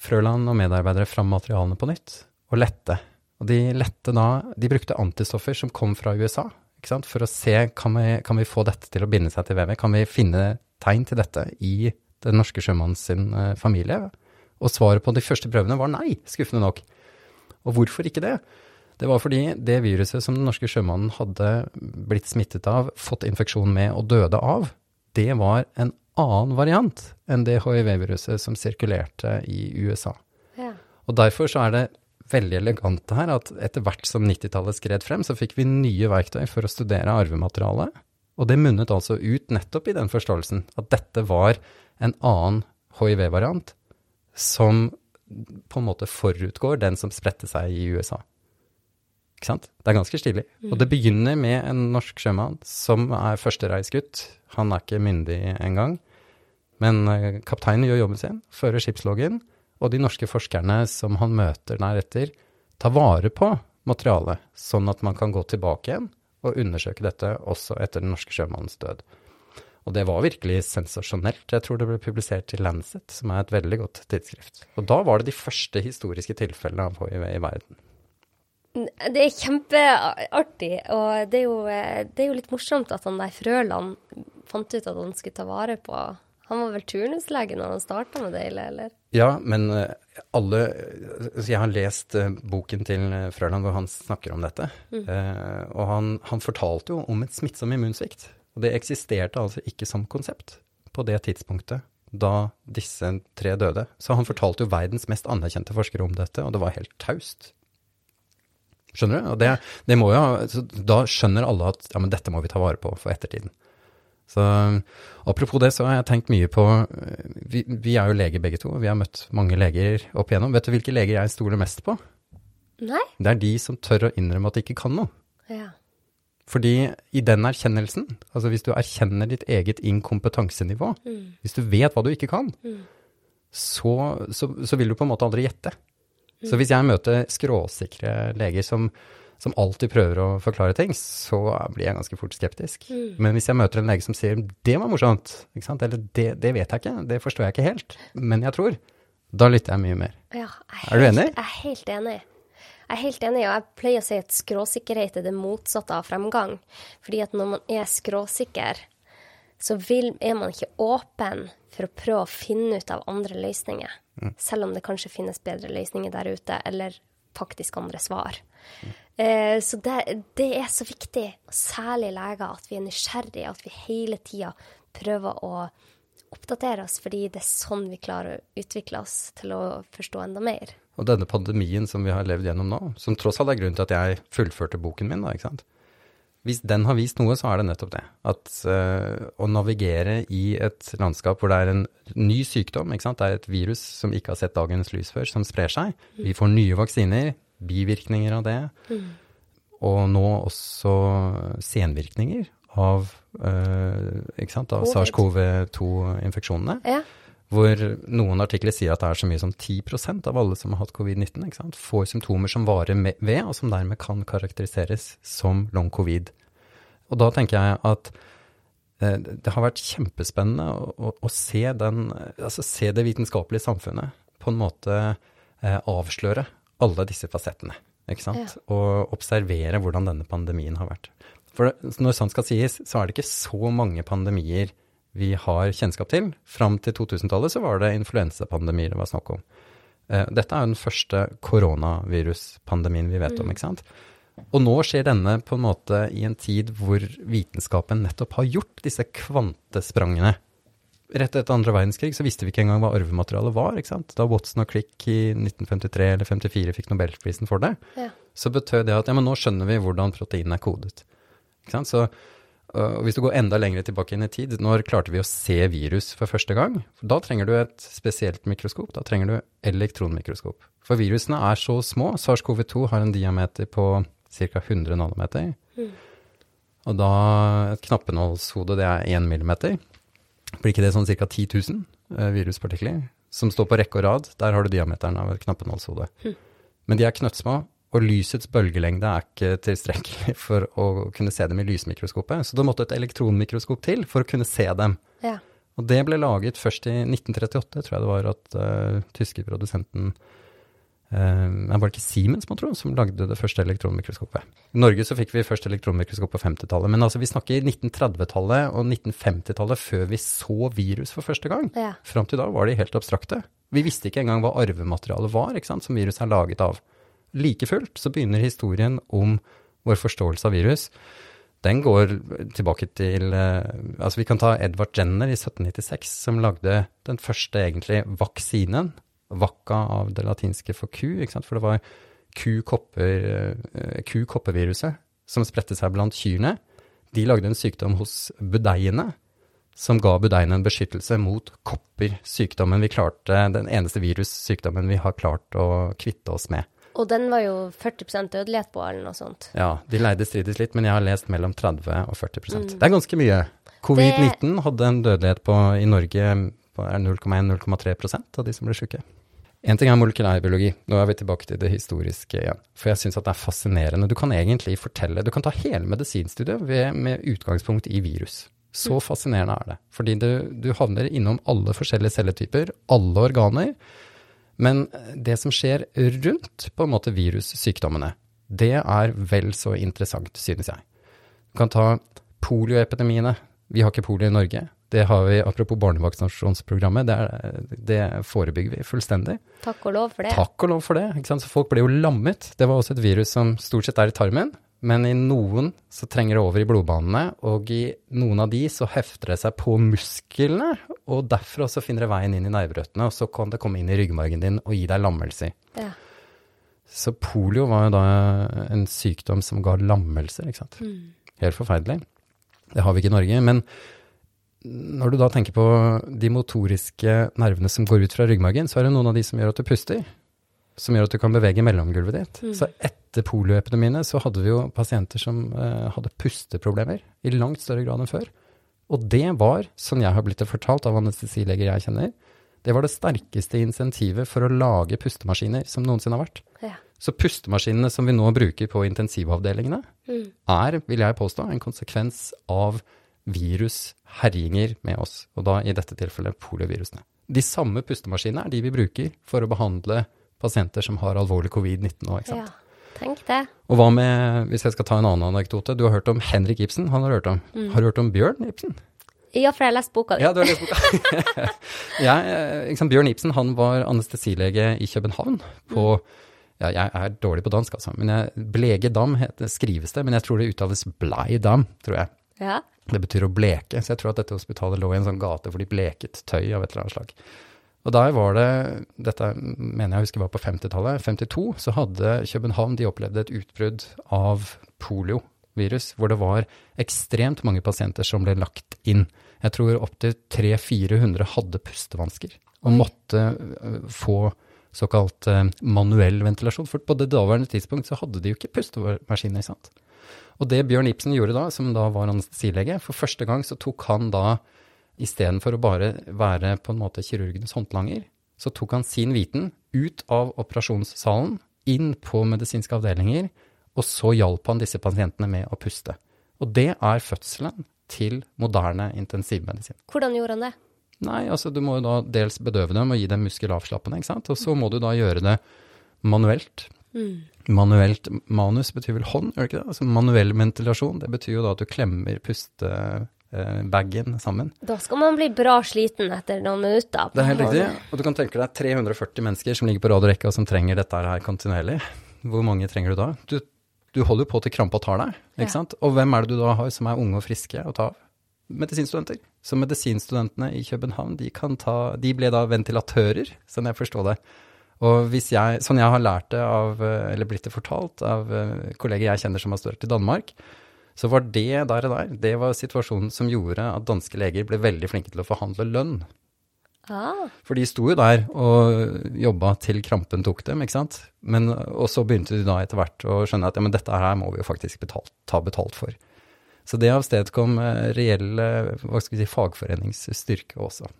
Frøland og medarbeidere fram materialene på nytt og lette. Og de lette da De brukte antistoffer som kom fra USA, for å se kan vi, kan vi få dette til å binde seg til vevet. Kan vi finne tegn til dette i den norske sjømannens uh, familie? Og svaret på de første prøvene var nei, skuffende nok. Og hvorfor ikke det? Det var fordi det viruset som den norske sjømannen hadde blitt smittet av, fått infeksjon med og døde av, det var en annen variant enn det hiv-viruset som sirkulerte i USA. Ja. Og derfor så er det veldig elegante her at etter hvert som 90-tallet skred frem, så fikk vi nye verktøy for å studere arvematerialet. Og det munnet altså ut nettopp i den forståelsen at dette var en annen hiv-variant som på en måte forutgår den som spredte seg i USA. Ikke sant? Det er ganske stilig. Mm. Og det begynner med en norsk sjømann som er førstereisgutt. Han er ikke myndig engang. Men eh, kapteinen gjør jobben sin, fører skipsloggen, og de norske forskerne som han møter deretter, tar vare på materialet, sånn at man kan gå tilbake igjen og undersøke dette også etter den norske sjømannens død. Og det var virkelig sensasjonelt. Jeg tror det ble publisert i Lancet, som er et veldig godt tidsskrift. Og da var det de første historiske tilfellene av hiv i verden. Det er kjempeartig, og det er, jo, det er jo litt morsomt at han der Frøland fant ut at han skulle ta vare på Han var vel turnuslege når han starta med det, eller? Ja, men eh, alle Jeg har lest eh, boken til eh, Frøland hvor han snakker om dette. Mm. og han, han fortalte jo om et smittsom immunsvikt. Og det eksisterte altså ikke som konsept på det tidspunktet da disse tre døde. Så han fortalte jo verdens mest anerkjente forskere om dette, og det var helt taust. Skjønner du? Og det, det må jo, da skjønner alle at ja, men dette må vi ta vare på for ettertiden. Så apropos det, så har jeg tenkt mye på vi, vi, er jo leger begge to, vi har møtt mange leger opp igjennom. Vet du hvilke leger jeg stoler mest på? Nei. Det er de som tør å innrømme at de ikke kan noe. Ja. Fordi i den erkjennelsen, altså hvis du erkjenner ditt eget inkompetansenivå, mm. hvis du vet hva du ikke kan, mm. så, så, så, vil du på en måte aldri gjette. Mm. Så hvis jeg møter skråsikre leger som, som, alltid prøver å forklare ting, så blir jeg ganske fort skeptisk. Mm. Men hvis jeg møter en lege som sier 'det var morsomt', eller det, 'det, vet jeg ikke', det forstår jeg ikke helt, men jeg tror', da lytter jeg mye mer. Ja, er, er du enig? Jeg er helt enig. Jeg er helt enig, og jeg pleier å si at skråsikkerhet er det motsatte av fremgang. Fordi at når man er skråsikker, så vil, er man ikke åpen for å prøve å finne ut av andre løsninger. Mm. Selv om det kanskje finnes bedre løsninger der ute, eller faktisk andre svar. Mm. Eh, så det, det, er så viktig, særlig leger, at vi er nysgjerrige, at vi hele tida prøver å oppdatere oss, fordi det er sånn vi klarer å utvikle oss til å forstå enda mer. Og denne pandemien som vi har levd gjennom nå, som tross alt er grunnen til at jeg fullførte boken min, da, ikke sant. Hvis den har vist noe, så er det nettopp det. At uh, å navigere i et landskap hvor det er en ny sykdom. Det er et virus som ikke har sett dagens lys før, som sprer seg. Vi får nye vaksiner, bivirkninger av det. Mm. Og nå også senvirkninger av, eh, av SARS-CoV-2-infeksjonene. Ja hvor noen artikler sier at det er så mye som 10% av alle som har hatt covid-19, får symptomer som varer ved, og som dermed kan karakteriseres som long covid. Og da tenker jeg at eh, det har vært kjempespennende å, å, å se, den, altså se, det vitenskapelige samfunnet på en måte eh, avsløre alle disse fasettene. Ikke sant? Ja. Og observere hvordan denne pandemien har vært. For når sånt skal sies, så er det ikke så mange pandemier vi har kjennskap til. Fram til 2000-tallet så var det influensapandemier det var snakk om. Eh, dette er jo den første koronaviruspandemien vi vet om, mm. ikke sant. Og nå skjer denne på en måte i en tid hvor vitenskapen nettopp har gjort disse kvantesprangene. Rett etter andre verdenskrig så visste vi ikke engang hva arvematerialet var. ikke sant? Da Watson og Crick i 1953 eller 54 fikk nobelprisen for det, ja. så betød det at ja, men nå skjønner vi hvordan protein er kodet. Ikke sant? Så og hvis du går enda lenger tilbake inn i tid, når klarte vi å se virus for første gang? Da trenger du et spesielt mikroskop. Da trenger du elektronmikroskop. For virusene er så små. SARS-CoV-2 har en diameter på ca. 100 nanometer. Mm. Og da et knappenålshode, det er 1 millimeter. Blir ikke det sånn ca. 10 000 eh, viruspartikler? Som står på rekke og rad. Der har du diameteren av et knappenålshode. Mm. Men de er knøttsmå, og lysets bølgelengde er ikke tilstrekkelig [LAUGHS] for å kunne se dem i lysmikroskopet. Så det måtte et elektronmikroskop til for å kunne se dem. Ja. Og det ble laget først i 1938, tror jeg det var at uh, tyske produsenten uh, Var det ikke Siemens, må tro, som lagde det første elektronmikroskopet? I Norge så fikk vi først elektronmikroskop på 50-tallet. Men altså, vi snakker 1930-tallet og 1950-tallet før vi så virus for første gang. Ja. Fram til da var de helt abstrakte. Vi visste ikke engang hva arvematerialet var, ikke sant, som virus er laget av. Like fullt så begynner historien om vår forståelse av virus. Den går tilbake til eh, Altså, vi kan ta Edvard Jenner i 1796, som lagde den første egentlig vaksinen. Vacca av det latinske for ku, ikke sant? for det var ku-kopperviruset eh, som spredte seg blant kyrne. De lagde en sykdom hos budeiene som ga budeiene en beskyttelse mot kopper. Sykdommen vi klarte, den eneste virussykdommen vi har klart å kvitte oss med. Og den var jo 40 dødelighet på, eller noe sånt. Ja, de leide strides litt, men jeg har lest mellom 30 og 40 mm. Det er ganske mye. Covid-19 hadde en dødelighet på, i Norge på 0,1-0,3 av de som ble syke. En ting er molekylærbiologi. Nå er vi tilbake til det historiske igjen. For jeg syns at det er fascinerende. Du kan egentlig fortelle Du kan ta hele medisinstudiet ved, med utgangspunkt i virus. Så mm. fascinerende er det. Fordi du, du havner innom alle forskjellige celletyper, alle organer. Men det som skjer rundt på en måte virussykdommene, det er vel så interessant, synes jeg. Du kan ta polioepidemiene. Vi har ikke polio i Norge. Det har vi, apropos barnevaksinasjonsprogrammet, det, er, det, forebygger vi fullstendig. Takk og lov for det. Takk og lov for det. ikke sant? Så folk ble jo lammet. Det var også et virus som stort sett er i tarmen, men i noen så trenger det over i blodbanene, og i noen av de så hefter det seg på musklene, og derfra så finner det veien inn i nerverøttene, og så kan det komme inn i ryggmargen din og gi deg lammelse. Ja. Så polio var jo da en sykdom som ga lammelser, ikke sant. Mm. Helt forferdelig. Det har vi ikke i Norge. men når du da tenker på de motoriske nervene som går ut fra ryggmargen, så er det noen av de som gjør at du puster. Som gjør at du kan bevege mellomgulvet ditt. Mm. Så etter polioepidemiene så hadde vi jo pasienter som eh, hadde pusteproblemer i langt større grad enn før. Og det var, som jeg har blitt fortalt av anestesileger jeg kjenner, det var det sterkeste insentivet for å lage pustemaskiner som noensinne har vært. Ja. Så pustemaskinene som vi nå bruker på intensivavdelingene, mm. er, vil jeg påstå, en konsekvens av virusherjinger med oss, og da i dette tilfellet poliovirusene. De samme pustemaskinene er de vi bruker for å behandle pasienter som har alvorlig covid-19 nå, ikke sant. Ja, tenk det. Og hva med, hvis jeg skal ta en annen anekdote, du har hørt om Henrik Ibsen, han har hørt om. Mm. Har du hørt om Bjørn Ibsen? Ja, for jeg har lest boka di. Ja, du har lest boka. [LAUGHS] ja, liksom, Bjørn Ibsen han var anestesilege i København på mm. ja, Jeg er dårlig på dansk, altså, men jeg, Blege Dam heter, skrives det, men jeg tror det uttales Blei Dam, tror jeg. Ja. Det betyr å bleke, så jeg tror at dette hospitalet lå i en sånn gate hvor de bleket tøy av et eller annet slag. Og der var det, dette mener jeg husker var på 50-tallet, 52, så hadde København de opplevde et utbrudd av poliovirus, hvor det var ekstremt mange pasienter som ble lagt inn. Jeg tror opptil 300-400 hadde pustevansker og måtte øh, få såkalt øh, manuell ventilasjon. For på det daværende tidspunkt så hadde de jo ikke pustemaskiner, sant. Og det Bjørn Ibsen gjorde da, som da var anestesilege, for første gang så tok han da, istedenfor å bare være på en måte kirurgenes håndlanger, så tok han sin viten ut av operasjonssalen, inn på medisinske avdelinger, og så hjalp han disse pasientene med å puste. Og det er fødselen til moderne intensivmedisin. Hvordan gjorde han det? Nei, altså du må jo da dels bedøve dem og gi dem muskelavslappende, ikke sant. Og så må du da gjøre det manuelt. Mm. Manuelt manus betyr vel hånd, gjør det ikke det? Altså manuell ventilasjon, det betyr jo da at du klemmer pustebagen sammen. Da skal man bli bra sliten etter noen minutter. Det er helt riktig. Og du kan tenke deg 340 mennesker som ligger på rad og rekke og som trenger dette her kontinuerlig. Hvor mange trenger du da? Du, du holder jo på til krampa tar deg, ikke ja. sant? Og hvem er det du da har som er unge og friske å ta av? Medisinstudenter. Så medisinstudentene i København, de, ta, de ble da ventilatører, sånn jeg forstår det. Og hvis jeg, sånn jeg har lært det av, eller blitt det fortalt av eh, kolleger jeg kjenner som har studert i Danmark, så var det der og der, det var situasjonen som gjorde at danske leger ble veldig flinke til å forhandle lønn. Ah. For de sto jo der og jobba til krampen tok dem, ikke sant. Men, og så begynte de da etter hvert å skjønne at ja, men dette her må vi jo faktisk betalt, ta betalt for. Så det avstedkom eh, reell hva skal vi si, fagforeningsstyrke også.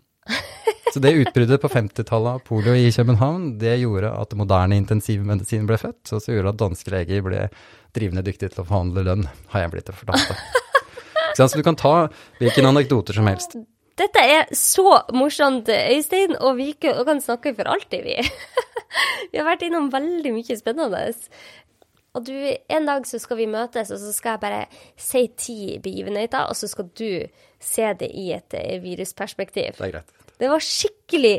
Så det utbruddet på 50-tallet av polio i København, det gjorde at moderne intensivmedisin ble født, og så gjorde at danske leger ble drivende dyktige til å forhandle lønn, har jeg blitt fortalt. [LAUGHS] Så du kan ta hvilken anekdoter som helst. Dette er så morsomt, Øystein, og vi kan snakke for alltid, vi. [LAUGHS] vi har vært innom veldig mye spennende. Og du, en dag så skal vi møtes, og så skal jeg bare si ti begivenheter, og så skal du se det i et virusperspektiv. Det er greit. Det var skikkelig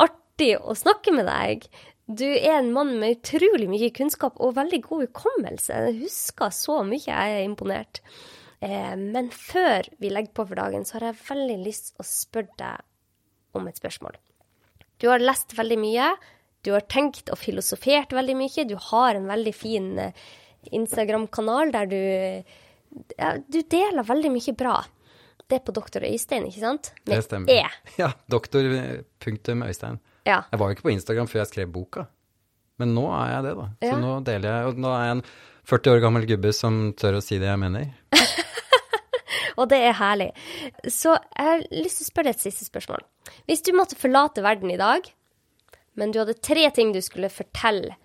artig å snakke med deg. Du er en mann med utrolig mye kunnskap og veldig god hukommelse. Jeg husker så mye, jeg er imponert. Eh, men før vi legger på for dagen, så har jeg veldig lyst til å spørre deg om et spørsmål. Du har lest veldig mye. Du har tenkt og filosofert veldig mye. Du har en veldig fin eh, Instagram-kanal der du ja, Du deler veldig mye bra. Det er på doktor Øystein, ikke sant? Med det stemmer. E. [LAUGHS] Ja. Doktor.øystein. Ja. Jeg var jo ikke på Instagram før jeg skrev boka. Men nå er jeg det, da. Så ja. nå deler jeg Og nå er jeg en 40 år gammel gubbe som tør å si det jeg mener. [LAUGHS] og det er herlig. Så jeg har lyst til å spørre deg et siste spørsmål. Hvis du måtte forlate verden i dag, men du hadde tre ting du skulle fortelle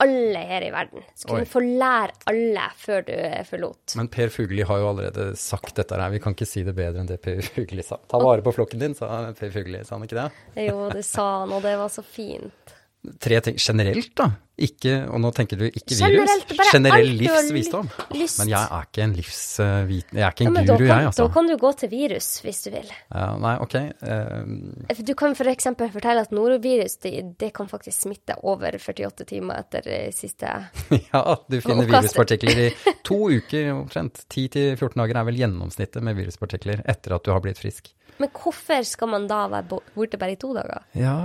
alle her i verden. Skulle du få lære alle før du forlot. Men Per Fugli har jo allerede sagt dette her, vi kan ikke si det bedre enn det Per Fugli sa. Ta vare på flokken din, sa Per Fugli, sa han ikke det? Jo, det sa han, og det var så fint. Tre ting generelt, da. Ikke, og nå tenker du ikke virus. Generell livsvisdom. Men jeg er ikke en livsviten... Jeg er ikke en ja, guru, kan, jeg, altså. Da kan du gå til virus, hvis du vil. Ja, nei, ok. Uh, du kan f.eks. For fortelle at norovirus det, det, kan faktisk smitte over 48 timer etter siste [LAUGHS] Ja, du finner viruspartikler i to [LAUGHS] uker omtrent. 10-14 dager er vel gjennomsnittet med viruspartikler etter at du har blitt frisk. Men hvorfor skal man da være borte bare i to dager? Ja,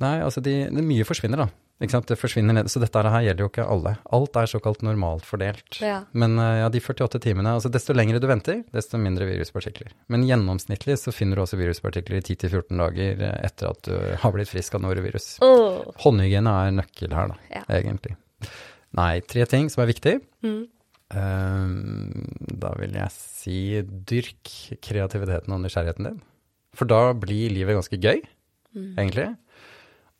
nei, altså de, det mye forsvinner, da. Ikke sant? Det forsvinner ned. Så dette her gjelder jo ikke alle. Alt er såkalt normalt fordelt. Ja. Men eh, ja, de 48 timene altså Desto lengre du venter, desto mindre viruspartikler. Men gjennomsnittlig så finner du også viruspartikler i 10-14 dager eh, etter at du har blitt frisk av norovirus. Oh. Håndhygiene er nøkkel her, da, ja. egentlig. Nei, tre ting som er viktig. Mm. Uh, da vil jeg si dyrk kreativiteten og nysgjerrigheten din. For da blir livet ganske gøy, mm. egentlig.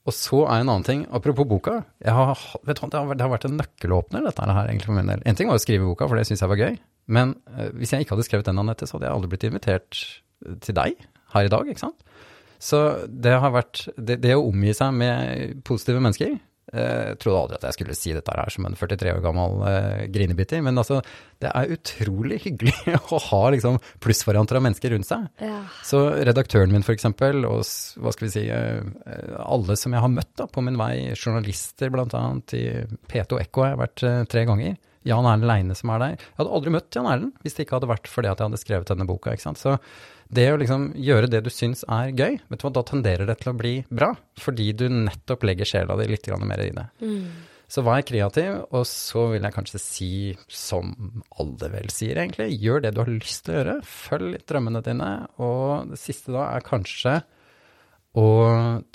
Og så er en annen ting, apropos boka. Har, vet du, det, har, det, har, vært en nøkkelåpner, dette her, egentlig, for min del. En ting var å skrive boka, for det syns jeg var gøy. Men uh, hvis jeg ikke hadde skrevet den, Anette, så hadde jeg aldri blitt invitert til deg her i dag, ikke sant? Så det har vært Det, det å omgi seg med positive mennesker, jeg eh, trodde aldri at jeg skulle si dette her som en 43 år gammel eh, grinebitter, men altså, det er utrolig hyggelig [LAUGHS] å ha liksom, plussvarianter av mennesker rundt seg. Ja. Så redaktøren min f.eks., og hva skal vi si, uh, alle som jeg har møtt da, på min vei, journalister bl.a. i P2 Ekko har jeg vært uh, tre ganger. Jan Erlend Leine som er der. Jeg hadde aldri møtt Jan Erlend hvis det ikke hadde vært fordi at jeg hadde skrevet denne boka. ikke sant? Så det å liksom gjøre det du syns er gøy, vet du hva, da tenderer det til å bli bra. Fordi du nettopp legger sjela di litt mer i det. Mm. Så vær kreativ, og så vil jeg kanskje si, som alle vel sier egentlig, gjør det du har lyst til å gjøre. Følg drømmene dine. Og det siste da er kanskje å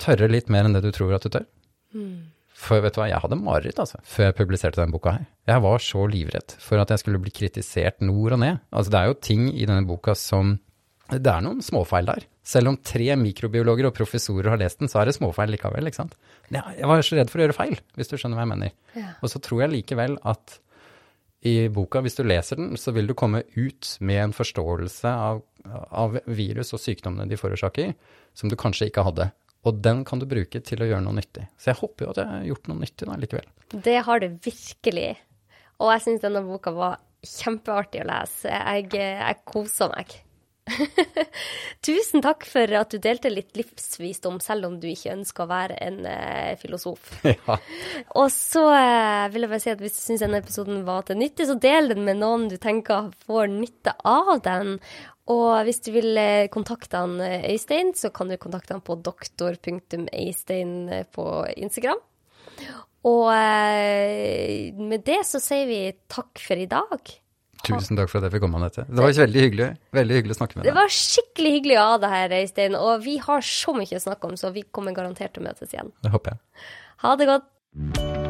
tørre litt mer enn det du tror at du tør. Mm. For vet du hva, jeg hadde mareritt altså, før jeg publiserte denne boka her. Jeg var så livredd for at jeg skulle bli kritisert nord og ned. Altså det er jo ting i denne boka som det er noen småfeil der. Selv om tre mikrobiologer og professorer har lest den, så er det småfeil likevel. ikke sant? Jeg var så redd for å gjøre feil, hvis du skjønner hva jeg mener. Ja. Og så tror jeg likevel at i boka, hvis du leser den, så vil du komme ut med en forståelse av, av virus og sykdommene de forårsaker, som du kanskje ikke hadde. Og den kan du bruke til å gjøre noe nyttig. Så jeg håper jo at jeg har gjort noe nyttig da likevel. Det har du virkelig. Og jeg syns denne boka var kjempeartig å lese. Jeg, jeg koser meg. [LAUGHS] Tusen takk for at du delte litt livsvisdom, selv om du ikke ønsker å være en eh, filosof. [LAUGHS] Ja. Og så eh, vil jeg bare si at hvis du syns denne episoden var til nytte, så del den med noen du tenker får nytte av den. Og hvis du vil eh, kontakte han eh, Øystein, så kan du kontakte han på doktor.øystein eh, på Instagram. Og med det så sier vi takk for i dag. Tusen takk for at jeg fikk komme, Anette. Det var veldig hyggelig. Veldig hyggelig å snakke med deg. Det var skikkelig hyggelig å ha deg her, Øystein. Og vi har så mye å snakke om, så vi kommer garantert til å møtes igjen. Det håper jeg. Ha det godt.